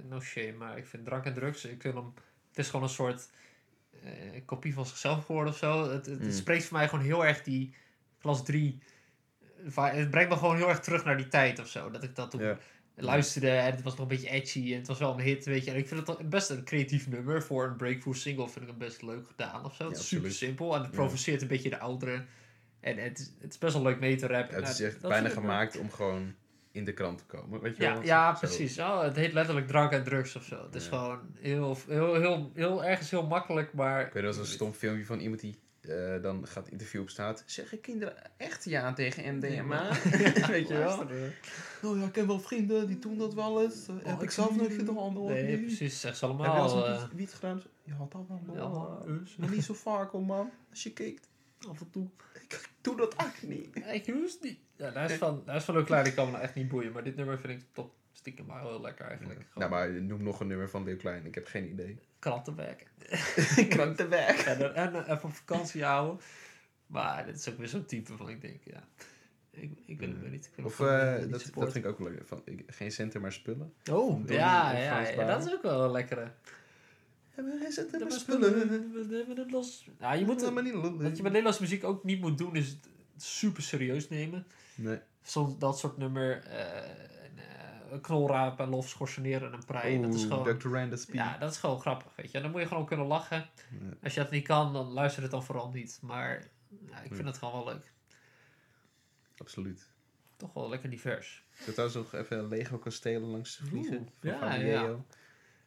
no shame, maar ik vind drank en drugs, ik wil hem, het is gewoon een soort kopie van zichzelf geworden of zo. Het, het, Mm. spreekt voor mij gewoon heel erg die klas 3. Het brengt me gewoon heel erg terug naar die tijd of zo. Dat ik dat toen Ja. Luisterde en het was nog een beetje edgy en het was wel een hit, weet je. En ik vind het best een creatief nummer voor een breakthrough single. Vind ik het best leuk gedaan of zo. Het is super simpel en het provoceert een beetje de ouderen. En het is, het is best wel leuk mee te rappen. Ja, het is echt bijna gemaakt om gewoon in de krant te komen. Weet je Ja, wel? ja Zo. precies. Oh, het heet letterlijk drank en drugs of zo. Het is gewoon heel, heel, heel, heel, ergens heel makkelijk, maar... Ik weet wel zo'n stom filmpje van iemand die eh, dan gaat interview op staat. Zeggen kinderen echt ja tegen MDMA? Weet je wel? Nou ja, ik heb wel vrienden die doen dat wel eens. Eh, heb ik zelf nooit gedaan. Nee, precies. Zeg ze Heb je allemaal. wel eh, eens wiet, wiet gedaan? Ja, dat wel. ja, hoor. dus, Maar niet zo vaak hoor man. Als je kijkt. af en toe. Ik doe dat echt niet. Ik hoest niet. Ja, daar is van, daar is van Leuk Klein, die kan me nou echt niet boeien. Maar dit nummer vind ik top stiekem maar heel lekker eigenlijk. Nou, Gewoon maar noem nog een nummer van Leeuw Klein. Ik heb geen idee. Krantenwerk. Krantenwerk. en, en eh, even op vakantie houden. Maar dit is ook weer zo'n type van, ik denk, ja. Ik, ik weet het weer niet. Ik vind Of eh, niet dat, dat vind ik ook wel leuk. Van, ik- geen centen maar spullen. Oh, ja, ja, dat is ook wel een lekkere. Hebben geen centen Dat maar spullen. We hebben het los. Ja, je moet, niet wat je met Nederlandse muziek ook niet moet doen, is het super serieus nemen. Nee. Soms dat soort nummer, eh, knolraap en lof schorseneren en een prei. dat is gewoon, Dr. Ja, dat is gewoon grappig, weet je. Dan moet je gewoon kunnen lachen. Ja. Als je dat niet kan, dan luister het dan vooral niet. Maar ja, ik vind het gewoon wel leuk. Absoluut. Toch wel lekker divers. Ik trouwens nog even Lego kastelen langs vliegen. Oeh, van ja, ja.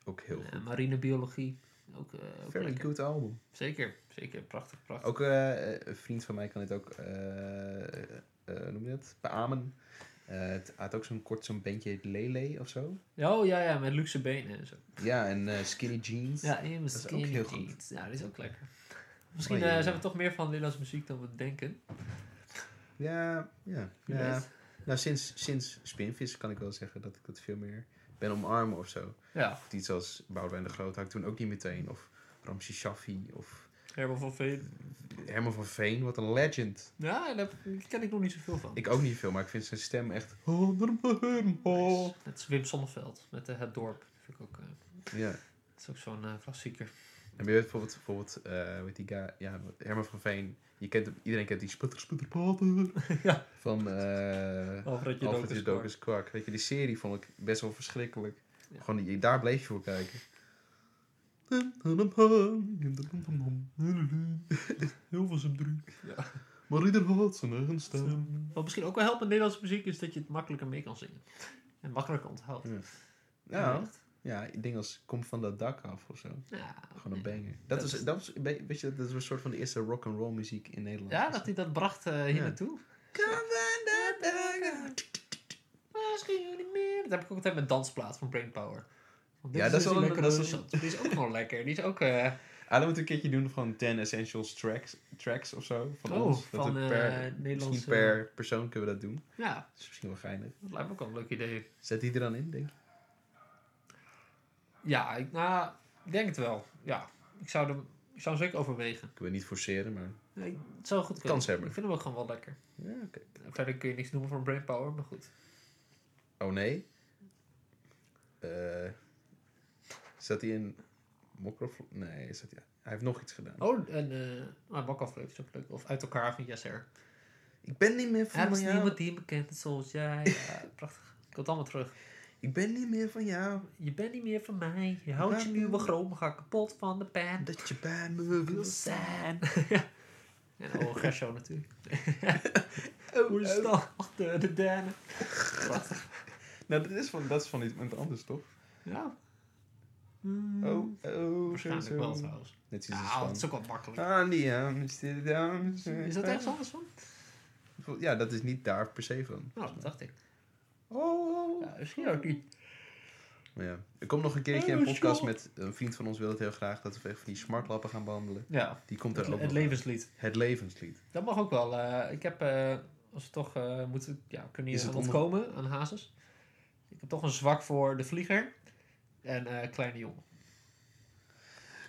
Ook heel Eh, goed. marinebiologie. Ook, eh, ook Very lekker. good album. Zeker, zeker. Prachtig, prachtig. Ook eh, een vriend van mij kan het ook, hoe noem je dat? Beamen. Eh, het had ook zo'n kort zo'n bandje Lele of zo. Oh ja, ja, met luxe benen en zo. Ja, en eh, Skinny Jeans. Ja, en is ook heel goed. Ja, die is ook lekker. Misschien Oh, ja, eh, ja. zijn we toch meer van Nederlandse muziek dan we denken. Ja, ja. Ja. Nou, sinds, sinds Spinvis kan ik wel zeggen dat ik dat veel meer ben omarmen of zo. Ja, Of iets als Boudewijn de Groot had ik toen ook niet meteen. Of Ramses Shaffi of Herman van Veen. Herman van Veen, wat een legend. Ja, daar ken ik nog niet zoveel van. Ik ook niet veel, maar ik vind zijn stem echt... Nice. Het is Wim Sonneveld met eh, Het Dorp. Vind ik ook, eh, Ja. dat is ook zo'n eh, klassieker. En je weet bijvoorbeeld, bijvoorbeeld weet die guy, ja, Herman van Veen. Je kent hem, iedereen kent die sputter, sputter, pater. Ja. Van eh Alfred Jodokus Kwak. Weet je, die serie vond ik best wel verschrikkelijk. Ja. Gewoon, die, daar bleef je voor kijken. Hilversum 3. Ja. Maar ieder had zijn eigen stem. Wat misschien ook wel helpt met Nederlandse muziek is dat je het makkelijker mee kan zingen. En makkelijker onthoudt. Ja. Ja, ja, ik denk als kom van dat dak af of zo. Ja, Gewoon een banger. Dat, Dat was, is- dat was, weet je, dat was een soort van de eerste rock and roll muziek in Nederland. Ja, dat hij dat bracht eh, hier Ja. naartoe. Kom van dat dak af. Misschien jullie meer. Dat heb ik ook altijd met dansplaat van Brainpower. Dit Ja, dat is dus wel een- dat is wel- shot. Die is ook gewoon lekker. Die is ook... eh, Ah, een keertje doen van 10 essentials tracks, tracks of zo. Van Oh, ons. Dat van, we eh, per, Nederlandse- Misschien per persoon kunnen we dat doen. ja, Dat is misschien wel geinig. dat lijkt me ook wel een leuk idee. Zet die er dan in, denk je? Ja, ik, nou, ik denk het wel. Ja, ik zou hem, ik zou zeker overwegen. Ik wil niet forceren, maar... Nee, het zou goed kunnen. Kans hebben. Ik vind hem ook gewoon wel lekker. Ja, oké. Verder kun je niks noemen van Brainpower, maar goed. Oh, nee? Eh zat hij in... Mokrof? Nee, zat hij... hij heeft nog iets gedaan. Oh, en uh, ah, is ook leuk. Of Uit elkaar van Yasser. Ik ben niet meer Er van is jou. niemand die me kent zoals jij. Ja, prachtig. Komt allemaal terug. Ik ben niet meer van jou. Je bent niet meer van mij. Je houdt je nu wel groot, maar ga kapot van de pijn. Dat je bij me wil zijn. ja. En oh, natuurlijk. Oh, Hoe is oh. dan? Achter de derde. Nou, dat is van, dat is van iemand anders, toch? Ja. Oh, oh, Waarschijnlijk wel trouwens. Net iets Ja, dat is ook wel makkelijk. Aan die Amsterdam. Is dat ergens anders van? Ja, dat is niet daar per se van. Nou, dat dacht ik. Oh. Ja, misschien ook niet. Maar ja, er komt nog een keertje Oh, een podcast met een vriend van ons wil het heel graag dat we even van die smartlappen gaan behandelen. Ja, Die komt het, er ook het levenslied. Het levenslied. Dat mag ook wel. eh, ik heb, eh, als we toch eh, moeten, ja, kunnen Is hier ontkomen aan Hazes. Ik heb toch een zwak voor de vlieger en eh, kleine jongen.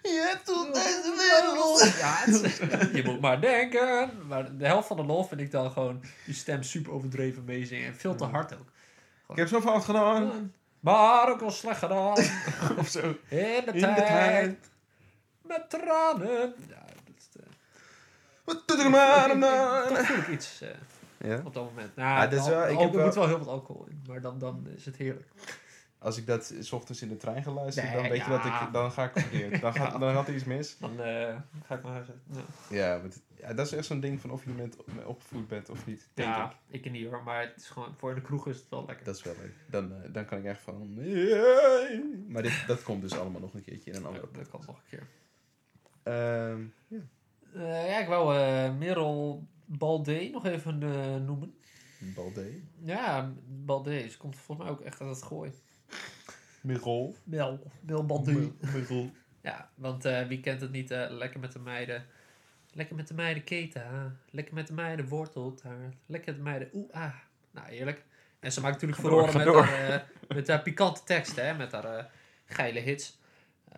Je hebt tot deze wereld. Ja, het je moet maar denken. Maar de helft van de lol vind ik dan gewoon die stem super overdreven meezingen. En veel te hard ook. Ik heb zo fout gedaan. Maar ook wel slecht gedaan. Of zo. In de, In de tijd. Met tranen. Ja, dat is de... Wat doet er maar Toch man? voel ik iets eh, Ja. op dat moment. Ja, Nou, dat wel- ik heb er wel- moet wel heel veel alcohol in. Maar dan, dan is het heerlijk. Als ik dat s ochtends in de trein ga luisteren, Nee, dan weet je dat ik, dan ga ik verkeerd. Dan gaat, dan gaat er iets mis. Dan eh, ga ik naar huis. Ja, Ja, maar het- ja, dat is echt zo'n ding van of je bent opgevoed bent of niet. Denk ja ik. ik. niet hoor. Maar het is gewoon, voor de kroeg is het wel lekker. Dat is wel leuk. Dan, eh, dan kan ik echt van... Maar dit, dat komt dus allemaal nog een keertje in een andere dat kan nog een keer. Ehm, ja. Eh, ja, ik wou eh Merel Baldé nog even noemen. Balde. Ja, Baldé. Ze komt volgens mij ook echt uit het gooi. Mirol. Mel. Mel. Mirol. Ja, want eh, wie kent het niet? eh, lekker met de meiden. Lekker met de meiden keta. Lekker met de meiden worteltaart. Lekker met de meiden oeh ah. Nou, eerlijk. En ze maakt natuurlijk verloren met haar, eh, met haar pikante teksten. Hè, met haar eh, geile hits.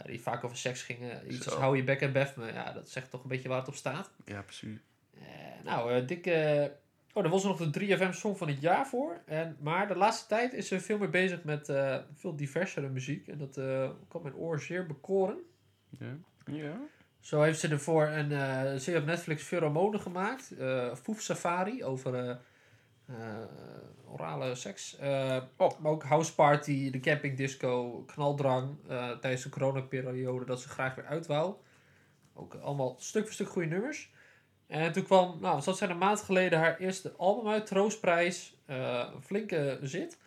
die vaak over seks gingen. Iets Zo. als hou je bek en bef me. Ja, dat zegt toch een beetje waar het op staat. Ja, precies. Eh, nou, eh dikke... Oh, daar was er nog de 3FM Song van het jaar voor. En, maar de laatste tijd is ze veel meer bezig met eh, veel diversere muziek. En dat eh kan mijn oor zeer bekoren. Ja. Ja. Zo heeft ze ervoor een eh serie op Netflix Pheromonen gemaakt. eh Foef Safari over orale seks. Eh, Maar ook House Party, de camping disco, knaldrang. eh, tijdens de coronaperiode dat ze graag weer uit wou. Ook allemaal stuk voor stuk goede nummers. En toen kwam, nou, wat zou het zijn, een maand geleden haar eerste album uit, Troostprijs. Eh, een flinke zit.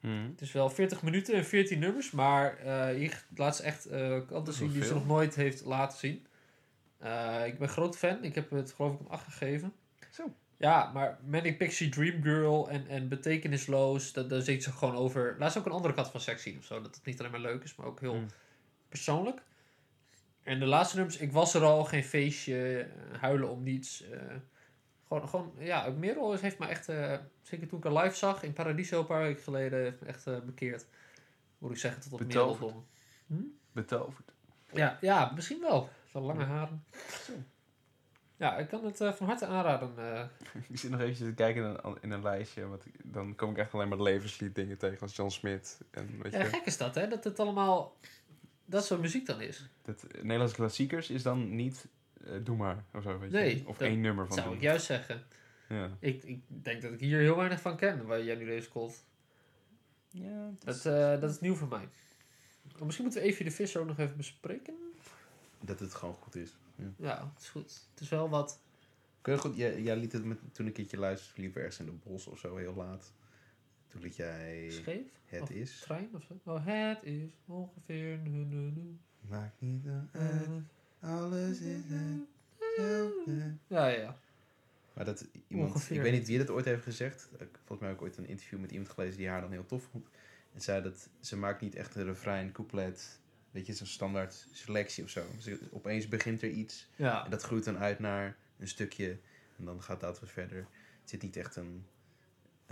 Mhm. Het is wel 40 minuten en 14 nummers, maar hier laat ze echt kanten zien die ze nog nooit heeft laten zien. Ik ben groot fan. Ik heb het geloof ik 8 gegeven. Zo. Ja, maar Manic Pixie Dream Girl en, en Betekenisloos, dat, daar zingt ze gewoon over. Laat ze ook een andere kant van seks zien of zo. Dat het niet alleen maar leuk is, maar ook heel Mm. persoonlijk. En de laatste nummers, ik was er al, geen feestje, eh, huilen om niets. eh, gewoon, gewoon, ja, Merel heeft me echt, eh, zeker toen ik haar live zag in Paradiso een paar weken geleden, heeft me echt bekeerd. Moet ik zeggen, tot op Betoverd. Mereldom. Betoverd. Ja, ja, misschien wel. Zo'n lange haren. Ja, ik kan het van harte aanraden. Ik zit nog eventjes te kijken in een, in een lijstje. Want ik- dan kom ik echt alleen maar levenslied dingen tegen. Als John Smith. En weet Ja, je, gek is dat, hè? Dat het allemaal dat soort muziek dan is. dat, Nederlandse klassiekers is dan niet eh, Doe maar. Of zo, weet je. Nee, Of dat één nummer van zou Doe ik juist zeggen. Ja. Ik, ik denk dat ik hier heel weinig van ken, waar jij nu deze komt. Ja, Dat, is- eh, dat is nieuw voor mij. Maar misschien moeten we Evie de Visser ook nog even bespreken. dat het gewoon goed is. Ja. Ja, het is goed. Het is wel wat... Kun je goed, jij, jij liet het met, toen een keertje luisterde, liep ergens in het bos of zo heel laat. Toen liet jij scheef. Het Of is. Trein of zo. Oh, het is ongeveer... Nu, nu, nu. Maakt niet uit, alles is hetzelfde. Ja, ja, ja. Maar dat iemand, Ongeveer. ik weet niet wie dat ooit heeft gezegd. Ik- Volgens mij heb ik ooit een interview met iemand gelezen die haar dan heel tof vond. En zei dat ze maakt niet echt een refrein, couplet, weet je, zo'n standaard selectie of zo. Opeens begint er iets Ja, en dat groeit dan uit naar een stukje en dan gaat dat wat verder. Het zit niet echt een,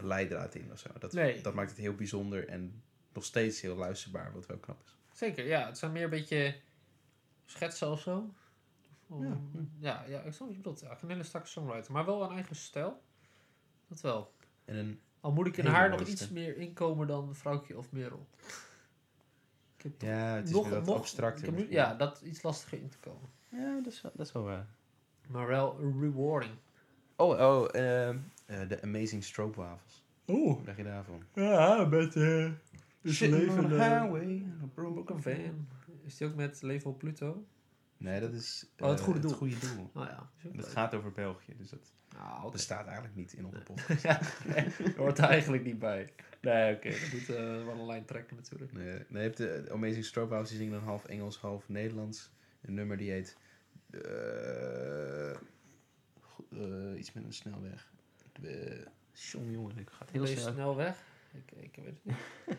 een leidraad in of zo. Dat, Nee. dat maakt het heel bijzonder en nog steeds heel luisterbaar, wat wel knap is. zeker. Ja, het zijn meer een beetje schetsen of zo. Of, Ja. ja, ja, ik snap wat je bedoelt. Ja, een hele strakke songwriter. Maar wel een eigen stijl. Dat wel. En een, Al moet ik in haar nog iets meer inkomen dan Vrouwtje of Merel. Ik heb ja, het is nog, nog, abstracter. nu- ja, dat iets lastiger in te komen. ja dat, is wel, dat is wel waar. Maar wel rewarding. Oh, oh, eh, de Amazing Strobe Wafels. Oeh, Wat dacht je daarvan? ja, met uh, on the highway, a broken Broken Van. Is die ook met Leven op Pluto? Nee, dat is Oh, het eh, goede doel. Het goede doel. Nou ja. Dat leuk. gaat over België, dus dat Nou, bestaat eigenlijk niet in onze podcast. ja, nee, hoort er eigenlijk niet bij. Nee, oké. Dat moet eh, wel een lijn trekken natuurlijk. Nee, nee, je hebt de Amazing Strobe Wafels, die zingen dan half Engels, half Nederlands. Een nummer die heet... eh, eh, iets met een snelweg. Uh, jongen, jongen, ik ga heel snel. snel weg. Ik, ik weet het niet.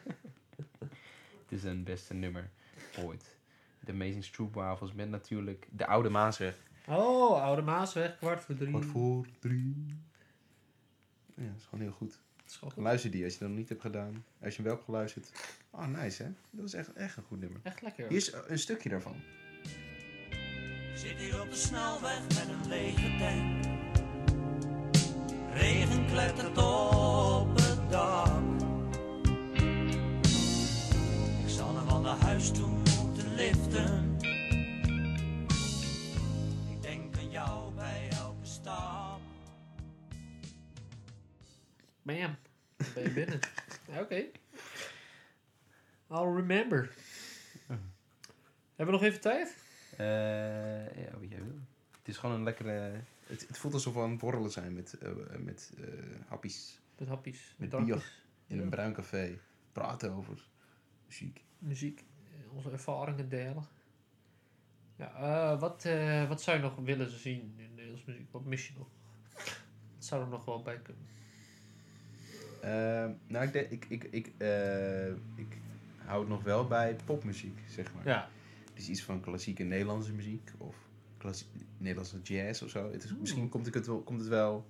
Het is een beste nummer ooit. De Amazing Strobe Wafels met natuurlijk de Oude Maasweg. Oh, Oude Maasweg, kwart voor drie. Kwart voor drie. Ja, dat is gewoon heel goed. Dat is wel goed. Luister die als je dat nog niet hebt gedaan. Als je hem wel hebt geluisterd. Oh, nice hè. Dat is echt, echt een goed nummer. Echt lekker. Hier is een stukje daarvan. Zit hier op de snelweg met een lege tank. Remember. Hebben we nog even tijd? Eh, ja, wat jij wil. Het is gewoon een lekkere... Het, het voelt alsof we aan het borrelen zijn met, eh, met eh, happies. Met happies. Met drankjes, bier. In Ja. een bruin café. Praten over muziek. Muziek. Onze ervaringen delen. Ja, eh, wat, wat zou je nog willen zien in Nederlands muziek? Wat mis je nog? Wat zou er nog wel bij kunnen? Nou, ik, denk- ik, ik, ik, ik hou het nog wel bij popmuziek, zeg maar. Ja. Dus iets van klassieke Nederlandse muziek of klassie- Nederlandse jazz of zo. Het is, misschien komt het, wel, komt het wel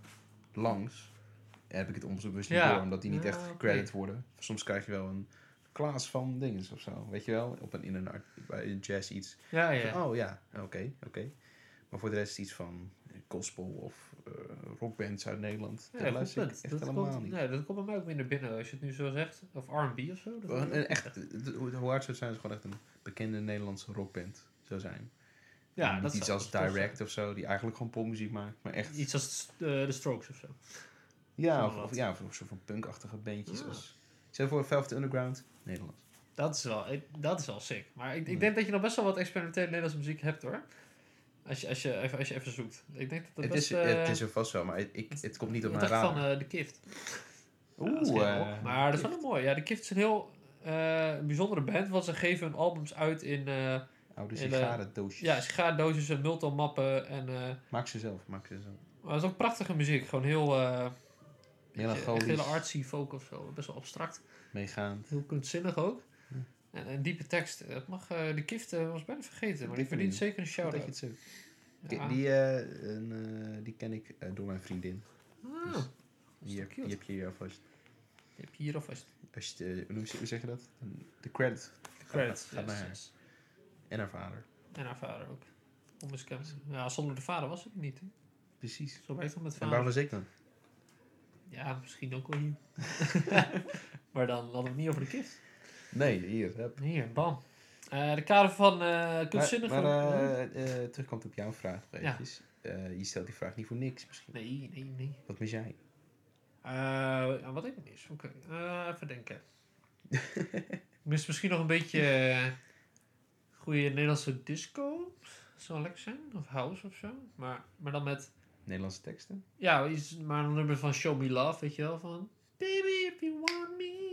langs. En heb ik het onbewust niet Ja. door, omdat die niet Ja, echt gecredit worden. Soms krijg je wel een Klaas van dinges of zo, weet je wel? Op een, in een, art, bij een jazz iets. Ja, ja. Oh ja, oké, oké. Maar voor de rest iets van gospel of eh, rockbands uit Nederland. Ja, dat luister ik echt Dat helemaal komt, niet. nee, dat komt bij mij ook minder binnen als je het nu zo zegt. Of R&B of zo. Dat een echt, hoe hoe hard zou het zijn, is gewoon echt een bekende Nederlandse rockband zou zijn. ja, dat iets zou als zijn. Direct of zo, die eigenlijk gewoon popmuziek maakt, maar echt... Iets als eh, de Strokes of zo. ja, of, ja, of, of zo van punkachtige bandjes. Ja. Als, stel voor Velvet Underground, Nederlands. Dat is wel, dat is wel sick. Maar ik, ik denk dat je nog best wel wat experimentele Nederlandse muziek hebt hoor. Als je, als je, even, als je even zoekt. Ik denk dat dat Het best... is, eh, het is er vast wel, maar ik, het komt niet op mijn radar. van eh, de Kift? Ja, dat is Oeh, eh, maar dat is wel mooi. Ja, de Kift is een heel eh, bijzondere band, want ze geven hun albums uit in uh, Oude sigarendoosjes. ja, sigaardoosjes en multimappen. En, eh, Maak ze zelf, maak ze zelf. maar het is ook prachtige muziek. Gewoon heel, eh echt Melancholisch, hele artsy folk of zo. Best wel abstract. meegaand. Heel kunstzinnig ook. En een diepe tekst. Dat mag, eh, de Kift eh, was bijna vergeten, maar die verdient zeker een dat shout-out. het zegt. Ja. Die, eh, een, die ken ik door mijn vriendin. Ah, Dus Die, heb, cute? die heb je hier alvast. die heb je hier alvast. Als je, hoe, zeg je dat? De credit. De credits. Gaat naar yes, haar. yes. En haar vader. En haar vader ook. Onbestemd. Ja, zonder de vader was het niet. Hè? Precies. Zo weet het met En vader. waar was ik dan? Ja, misschien ook wel hier. maar dan hadden we het niet over de kist. Nee, hier. Hup. Hier, bam. Eh, de kader van eh kunstzinnige... Maar, maar eh, terugkomt op jouw vraag Ja. eventjes. Je stelt die vraag niet voor niks misschien. nee, nee, nee. Wat mis jij? Wat ik mis? Oké, even denken. mis misschien nog een beetje goede Nederlandse disco. Zou lekker zijn. Of house of zo. Maar, maar dan met... Nederlandse teksten? Ja, iets, maar een nummer van Show Me Love, weet je wel? Van... Baby, if you want me,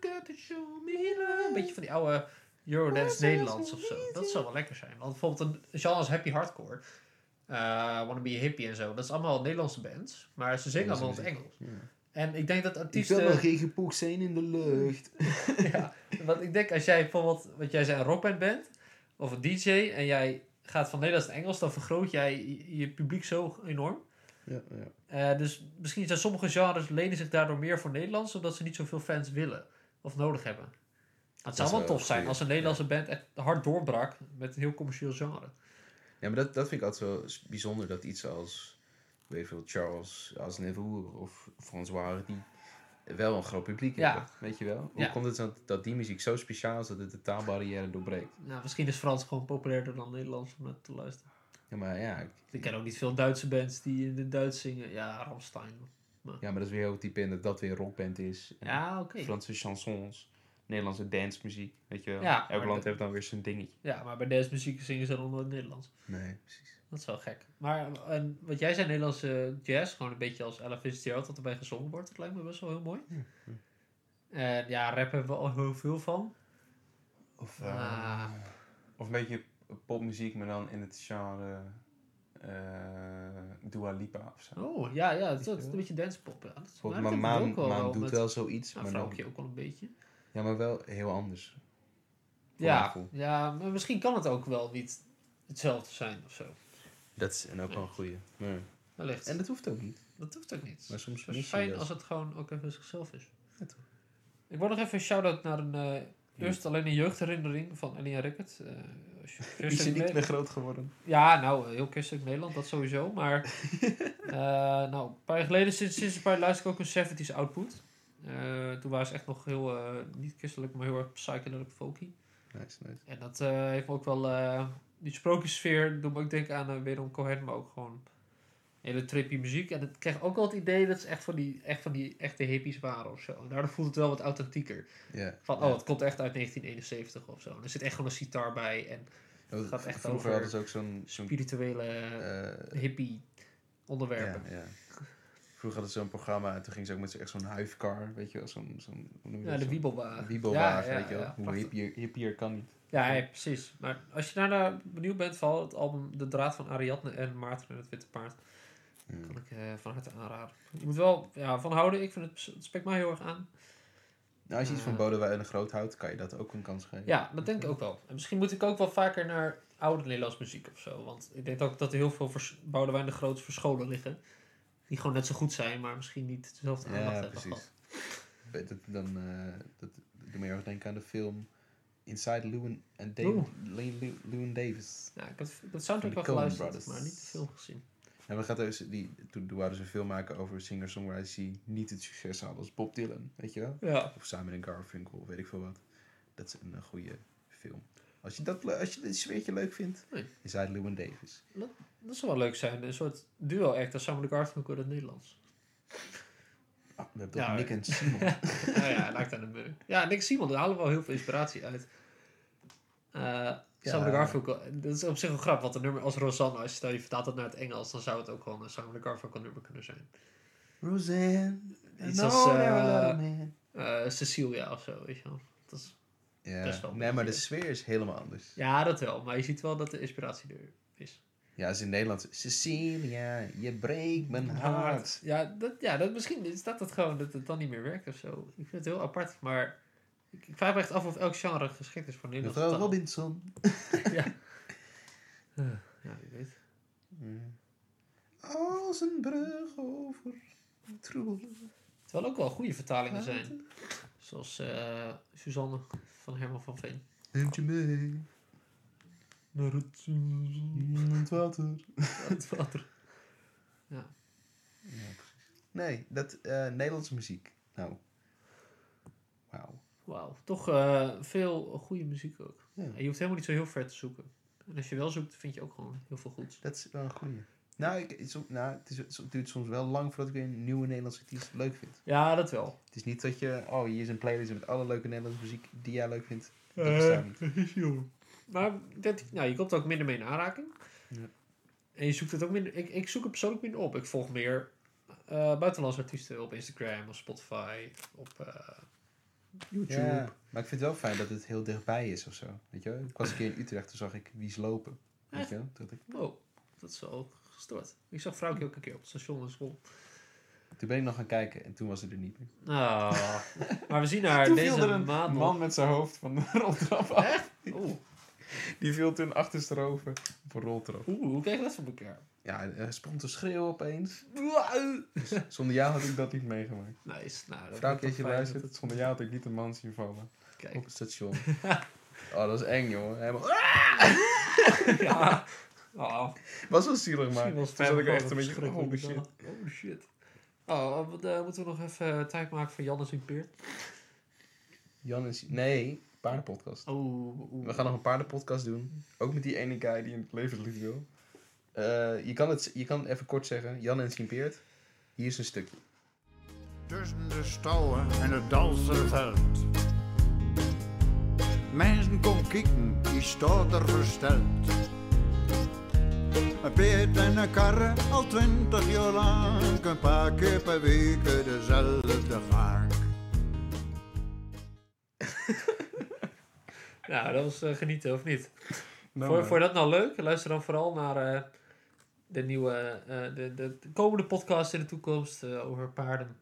got to show me love. Een beetje van die oude Eurodance Nederlands of zo. Dat zou wel lekker zijn. Want bijvoorbeeld een genre als Happy Hardcore. eh Wanna Be a Hippie en zo. Dat is allemaal Nederlandse bands. Maar ze zingen allemaal in het Engels. Ja. En ik denk dat Ik wil artiesten... nog geen gepoek zijn in de lucht. ja, want ik denk als jij bijvoorbeeld, wat jij zei, een rockband bent, of een DJ, en jij gaat van Nederlands naar Engels, dan vergroot jij je, je publiek zo enorm. Ja, ja. Eh, dus misschien zijn sommige genres lenen zich daardoor meer voor Nederlands, omdat ze niet zoveel fans willen of nodig hebben. Het zou wel tof zijn als een Nederlandse band echt hard doorbrak met een heel commercieel genre. Ja, maar dat, dat vind ik altijd wel bijzonder. Dat iets als, veel, Charles Aznavour of François die wel een groot publiek Ja. hebben. Weet je wel? Hoe Ja. komt het dan dat die muziek zo speciaal is dat het de taalbarrière doorbreekt? Nou, misschien is Frans gewoon populairder dan Nederlands om naar te luisteren. Ja, maar ja, ik- Ik ken ook niet veel Duitse bands die in het Duits zingen. Ja, Ramstein. Ja, maar dat is weer heel type in dat dat weer rockband is. Ja, oké. Franse chansons, Nederlandse dancemuziek, weet je wel. Ja, Elk land dat- heeft dan weer zijn dingetje. Ja, maar bij deze muziek zingen ze dan nooit Nederlands. Nee, precies. Dat is wel gek. Maar en wat jij zei, Nederlandse jazz, gewoon een beetje als Ella Fitzgerald, wat erbij gezongen wordt, dat lijkt me best wel heel mooi. En ja, rap hebben we al heel veel van. Of, eh, Ah. of een beetje popmuziek, maar dan in het genre eh Dua Lipa of zo. Oh, ja, ja, het is een beetje dancepop. Ja. Dat maar maar dat heb ik Maan, doet met- wel zoiets, Nou, maar, dan, vrouwtje ook wel een beetje. ja, maar wel heel anders. Ja, ja, maar misschien kan het ook wel niet hetzelfde zijn of zo. Dat is en ook wel een goeie. Nee. Wellicht. En dat hoeft ook niet. Dat hoeft ook niet. Maar soms Het is je fijn dat. als het gewoon ook even zichzelf is. Ja. Ik wil nog even een shout-out naar een... eh, eerst alleen een jeugdherinnering van en Rickert. Eh, je niet meer groot geworden? Ja, nou, heel christelijk Nederland, dat sowieso. Maar eh, nou, een paar jaar geleden, sinds, sinds een paar jaar luister ik ook een 70s output. Eh, toen waren ze echt nog heel, eh, niet christelijk, maar heel erg psychedelic folky. Nice, nice. En dat heeft me ook wel, die sprookjessfeer doet me ook denken aan uh, wederom Cohen, maar ook gewoon hele trippy muziek. En ik kreeg ook wel het idee dat ze echt van die, echt van die echte hippies waren of zo. En daardoor voelt het wel wat authentieker. Ja. Van, oh, het komt echt uit 1971 of zo. En er zit echt gewoon een sitar bij en Oh, gaat echt Vroeger over hadden ze ook zo'n... spirituele eh, hippie onderwerpen. ja, ja. Vroeger hadden ze zo'n programma en toen ging ze ook met echt zo'n huifkar, weet je wel, zo'n... zo'n hoe noem je Ja, de wiebelwagen. wiebelwagen, Ja, ja, weet je wel. ja, Hoe hippier, hippier kan niet. Ja, ja, precies. Maar als je daarna benieuwd bent van het album De Draad van Ariadne en Maarten en het Witte Paard, Kan ik eh, van harte aanraden. Je moet wel ja, van houden. Ik vind het, het spreekt mij heel erg aan. Nou, als je iets van Eh. Bodewijn en Groot houdt, kan je dat ook een kans geven. Ja, dat denk ik ook wel. En misschien moet ik ook wel vaker naar oude Nederlands muziek of zo. Want ik denk ook dat er heel veel vers- Boudewijn de Groots verscholen liggen. Die gewoon net zo goed zijn, maar misschien niet dezelfde aandacht Ja, hebben precies. gehad. Het, dan, eh dat doet me heel erg denken aan de film Inside Llewyn and Dave, Llewyn Davis. Ja, ik heb soundtrack wel geluisterd, Brothers. maar niet de film gezien. En we gaan dus, die, toen wouden ze een film maken over singer-songwriters die niet het succes hadden als Bob Dylan, weet je wel? Ja. Of Simon Garfunkel, of weet ik veel wat. Dat is een, eh, goede film. Als je, dat, als je dit sfeertje leuk vindt, Nee. Inside Llewyn Davis. Dat zou wel leuk zijn. Een soort duo-act als Samen de Garfunkel in het Nederlands. Ah, we hebben Ja, toch Nick en Simon. nou ja, lijkt aan de Ja, Nick Simon, daar halen we wel heel veel inspiratie uit. Eh Simon de Garfunkel, dat is op zich wel grappig, want een nummer als Rosanne, als je stel je vertaalt het naar het Engels, dan zou het ook gewoon een Simon de Garfunkel nummer kunnen zijn. Roseanne. Iets No, als, eh, eh, Cecilia of zo, weet je wel. Dat is, Ja. best wel een Nee, maar de sfeer is helemaal anders. ja, dat wel. Maar je ziet wel dat de inspiratie er is. Ja, als in Nederland. Cecilia, je breekt mijn hart. Ja, dat, ja dat, misschien staat dat gewoon dat het dan niet meer werkt of zo. Ik vind het heel apart, maar ik, ik vraag me echt af of elk genre geschikt is voor Nederlandse Mevrouw taal. Robinson. ja. Eh, ja, wie weet. Als een brug over troebel. Terwijl ook wel goede vertalingen zijn. Zoals eh, Suzanne van Herman van Veen. Neemt je mee Naar het, in het water. het water. Ja. Nee, dat eh, Nederlandse muziek. Nou. Wauw. Wauw. Toch eh, veel goede muziek ook. Ja. En je hoeft helemaal niet zo heel ver te zoeken. En als je wel zoekt, vind je ook gewoon heel veel goeds. Dat is wel een goeie. Nou, ik, het, is- nou het, is, het duurt soms wel lang voordat ik weer een nieuwe Nederlandse artiest leuk vind. Ja, dat wel. Het is niet dat je, oh, hier is een playlist met alle leuke Nederlandse muziek die jij leuk vindt. Dat Eh, bestaat niet. Maar dat, nou, je komt er ook minder mee in aanraking. Ja. En je zoekt het ook minder... Ik, ik zoek het persoonlijk minder op. Ik volg meer eh, buitenlandse artiesten op Instagram of Spotify. Op eh, YouTube. Ja, maar ik vind het wel fijn dat het heel dichtbij is of zo. Weet je? Ik was een keer in Utrecht, toen zag ik Wies lopen. Weet je wel? Toen, dacht ik, Wow, dat is wel gestoord. Ik zag vrouwtje ook een keer op het station in school. toen ben ik nog gaan kijken en toen was het er niet meer. Ah, maar we zien haar Toen deze er een maand nog. man met zijn hoofd van de roltrap af. Oeh, Die viel toen achtersterover op een roltrap. oeh, hoe krijg je dat voor elkaar? Ja, hij stond te schreeuwen opeens. Nice. Zonder jou had ik dat niet meegemaakt. Nou, dat Vrouw, als je luistert, het- Zonder jou had ik niet een man zien vallen. Kijk. op het station. Oh, dat is eng, jongen. Helemaal... Ja. Oh, Was wel zielig, maar toen zat ik echt een beetje... verschrikkelijk Oh, shit. Oh shit. Oh, eh, moeten we nog even eh, tijd maken voor Jannes en Peert? Jan is... Nee, paardenpodcast. Oh, oeh. We gaan nog een paardenpodcast doen. Ook met die ene guy die in het levenslied wil. Eh, je, kan het, je kan het even kort zeggen. Jan en Sint-Peert. Hier is een stukje. Tussen de stouwen en het Dalserveld. Mensen kom kijken, die staat er versteld. Een peert en een karre, al twintig jaar lang. Een paar keer per week dezelfde gang. Nou, dat was eh, genieten, of niet? Nou, voor, voor dat nou leuk? Luister dan vooral naar eh, de nieuwe, eh, de, de, de komende podcast in de toekomst over paarden.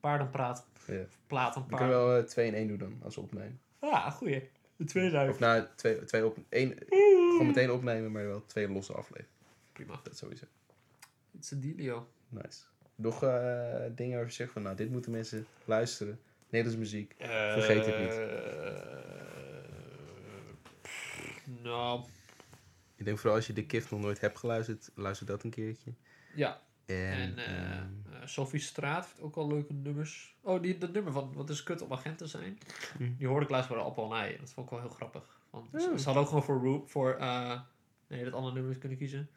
Paardenpraat. Ja. Platen, We kunnen paarden. wel eh, twee in één doen dan, als we opnemen. Ja, goeie. De tweede Of nou, twee, twee op... één, gewoon meteen opnemen, maar wel twee losse afleveringen. Prima. Dat sowieso. It's a dealio. Nice. Nog dingen je zegt van, nou, dit moeten mensen luisteren. Nederlandse muziek. Vergeet het niet. Nou, Ik denk vooral als je de Kift nog nooit hebt geluisterd, luister dat een keertje. ja. En, En eh ehm, eh, Sophie Straat heeft ook al leuke nummers. Oh, die, dat nummer van Wat is kut om agent te zijn. Hm. Die hoorde ik laatst bij de Appel en Ei. Dat vond ik wel heel grappig. Want ze, Ja. ze hadden ook gewoon voor, Roop, voor eh, nee, dat andere nummer kunnen kiezen.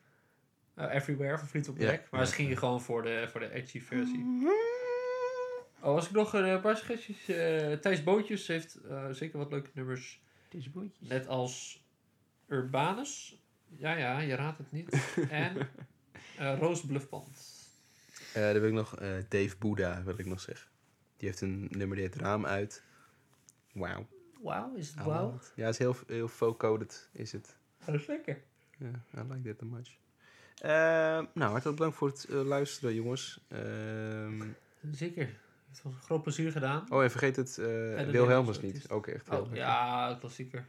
Eh, Everywhere van Fleetwood Ja, Mac. Maar ja, ze gingen ja. gewoon voor de, voor de edgy versie. Oh, was ik nog een paar suggesties. eh Thijs Bootjes heeft eh, zeker wat leuke nummers. Deze bootjes. Net als Urbanus. Ja, ja, je raadt het niet. en eh Roos Bluffband. Eh, dan wil ik nog eh, Dave Boeddha, wil ik nog zeggen. Die heeft een nummer die heet Raam uit. Wauw. Wauw, is het wauw? Ja, het is heel, heel folk-coded, is het. Dat is lekker. Ja, I like that so much. Eh, nou, hartelijk bedankt voor het luisteren, jongens. Ehm, Zeker. Het was een groot plezier gedaan. oh, en vergeet het, eh Wilhelmus niet. Ook echt heel Oh, lekker. ja, klassieker.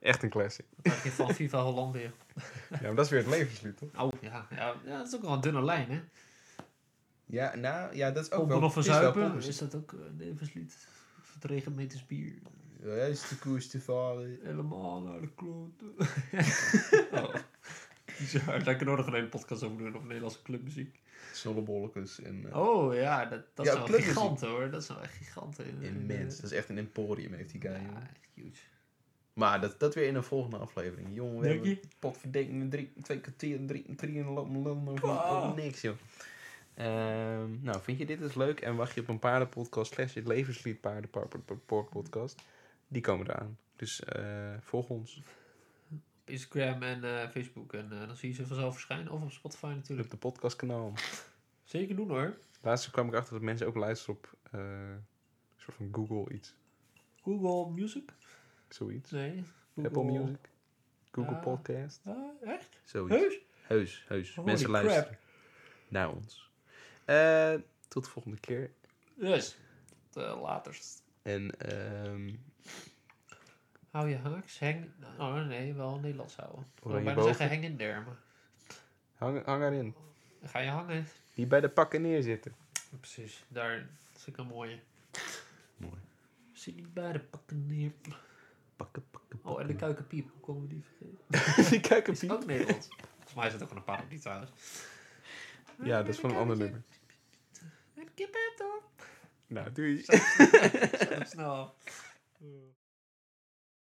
Echt een classic. Dat je van Viva Hollandia. Ja, maar dat is weer het levenslied, toch? Oh, ja, ja, ja, dat is ook wel een dunne lijn, hè? Ja, nou, ja, dat is ook Pompen wel... of het is wel verzuipen, popmuziek. is dat ook een levenslied? Of het regent meters bier. Ja, is de koers te varen. Helemaal naar de kloten. oh. Bizar, daar kunnen we nog een hele podcast over doen, over Nederlandse clubmuziek. Zonnebolletjes en... eh, Oh ja, dat, dat Ja, is wel clubmuziek. giganten hoor. Dat is wel echt in- Immens. Dat is echt een emporium, heeft die guy, Ja, echt huge. Maar dat, dat weer in een volgende aflevering. Jongen, we Denk hebben je? potverdenking, drie, twee kwartier, drie, drie en lopen lullen over, Ah. niks, joh. Ehm, nou, vind je dit dus leuk en wacht je op een paardenpodcast slash het levenslied paardenpodcast? Die komen eraan. Dus eh, volg ons Op Instagram en eh, Facebook. En eh, dan zie je ze vanzelf verschijnen. Of op Spotify natuurlijk. op de podcastkanaal. Zeker doen hoor. Laatst kwam ik achter dat mensen ook luisteren op een soort van Google iets. Google Music? Zoiets. Nee. Apple Music. Google Ah. Podcast. Ah, echt? Zoiets. Heus? Heus, heus. Holy Mensen crap. luisteren naar ons. Eh, tot de volgende keer. Yes. Tot uh, laterst. En ehm Hou je haaks, hang... Oh nee, wel Nederlands houden. Ik wil bijna boven. zeggen hang in maar... hang, hang erin. Dan ga je hangen. Hier bij de pakken neerzitten. Precies, daar ik een mooie. Mooi. Zit niet bij de pakken neer. Pakken, pakken, Oh, en de kuikenpiep, hoe komen we die vergeten? Die kijken Is ook Nederlands. Volgens mij is het ook een parodie trouwens. Ja, dat is van een ander nummer. Kip het op. Nou, doei. Snel.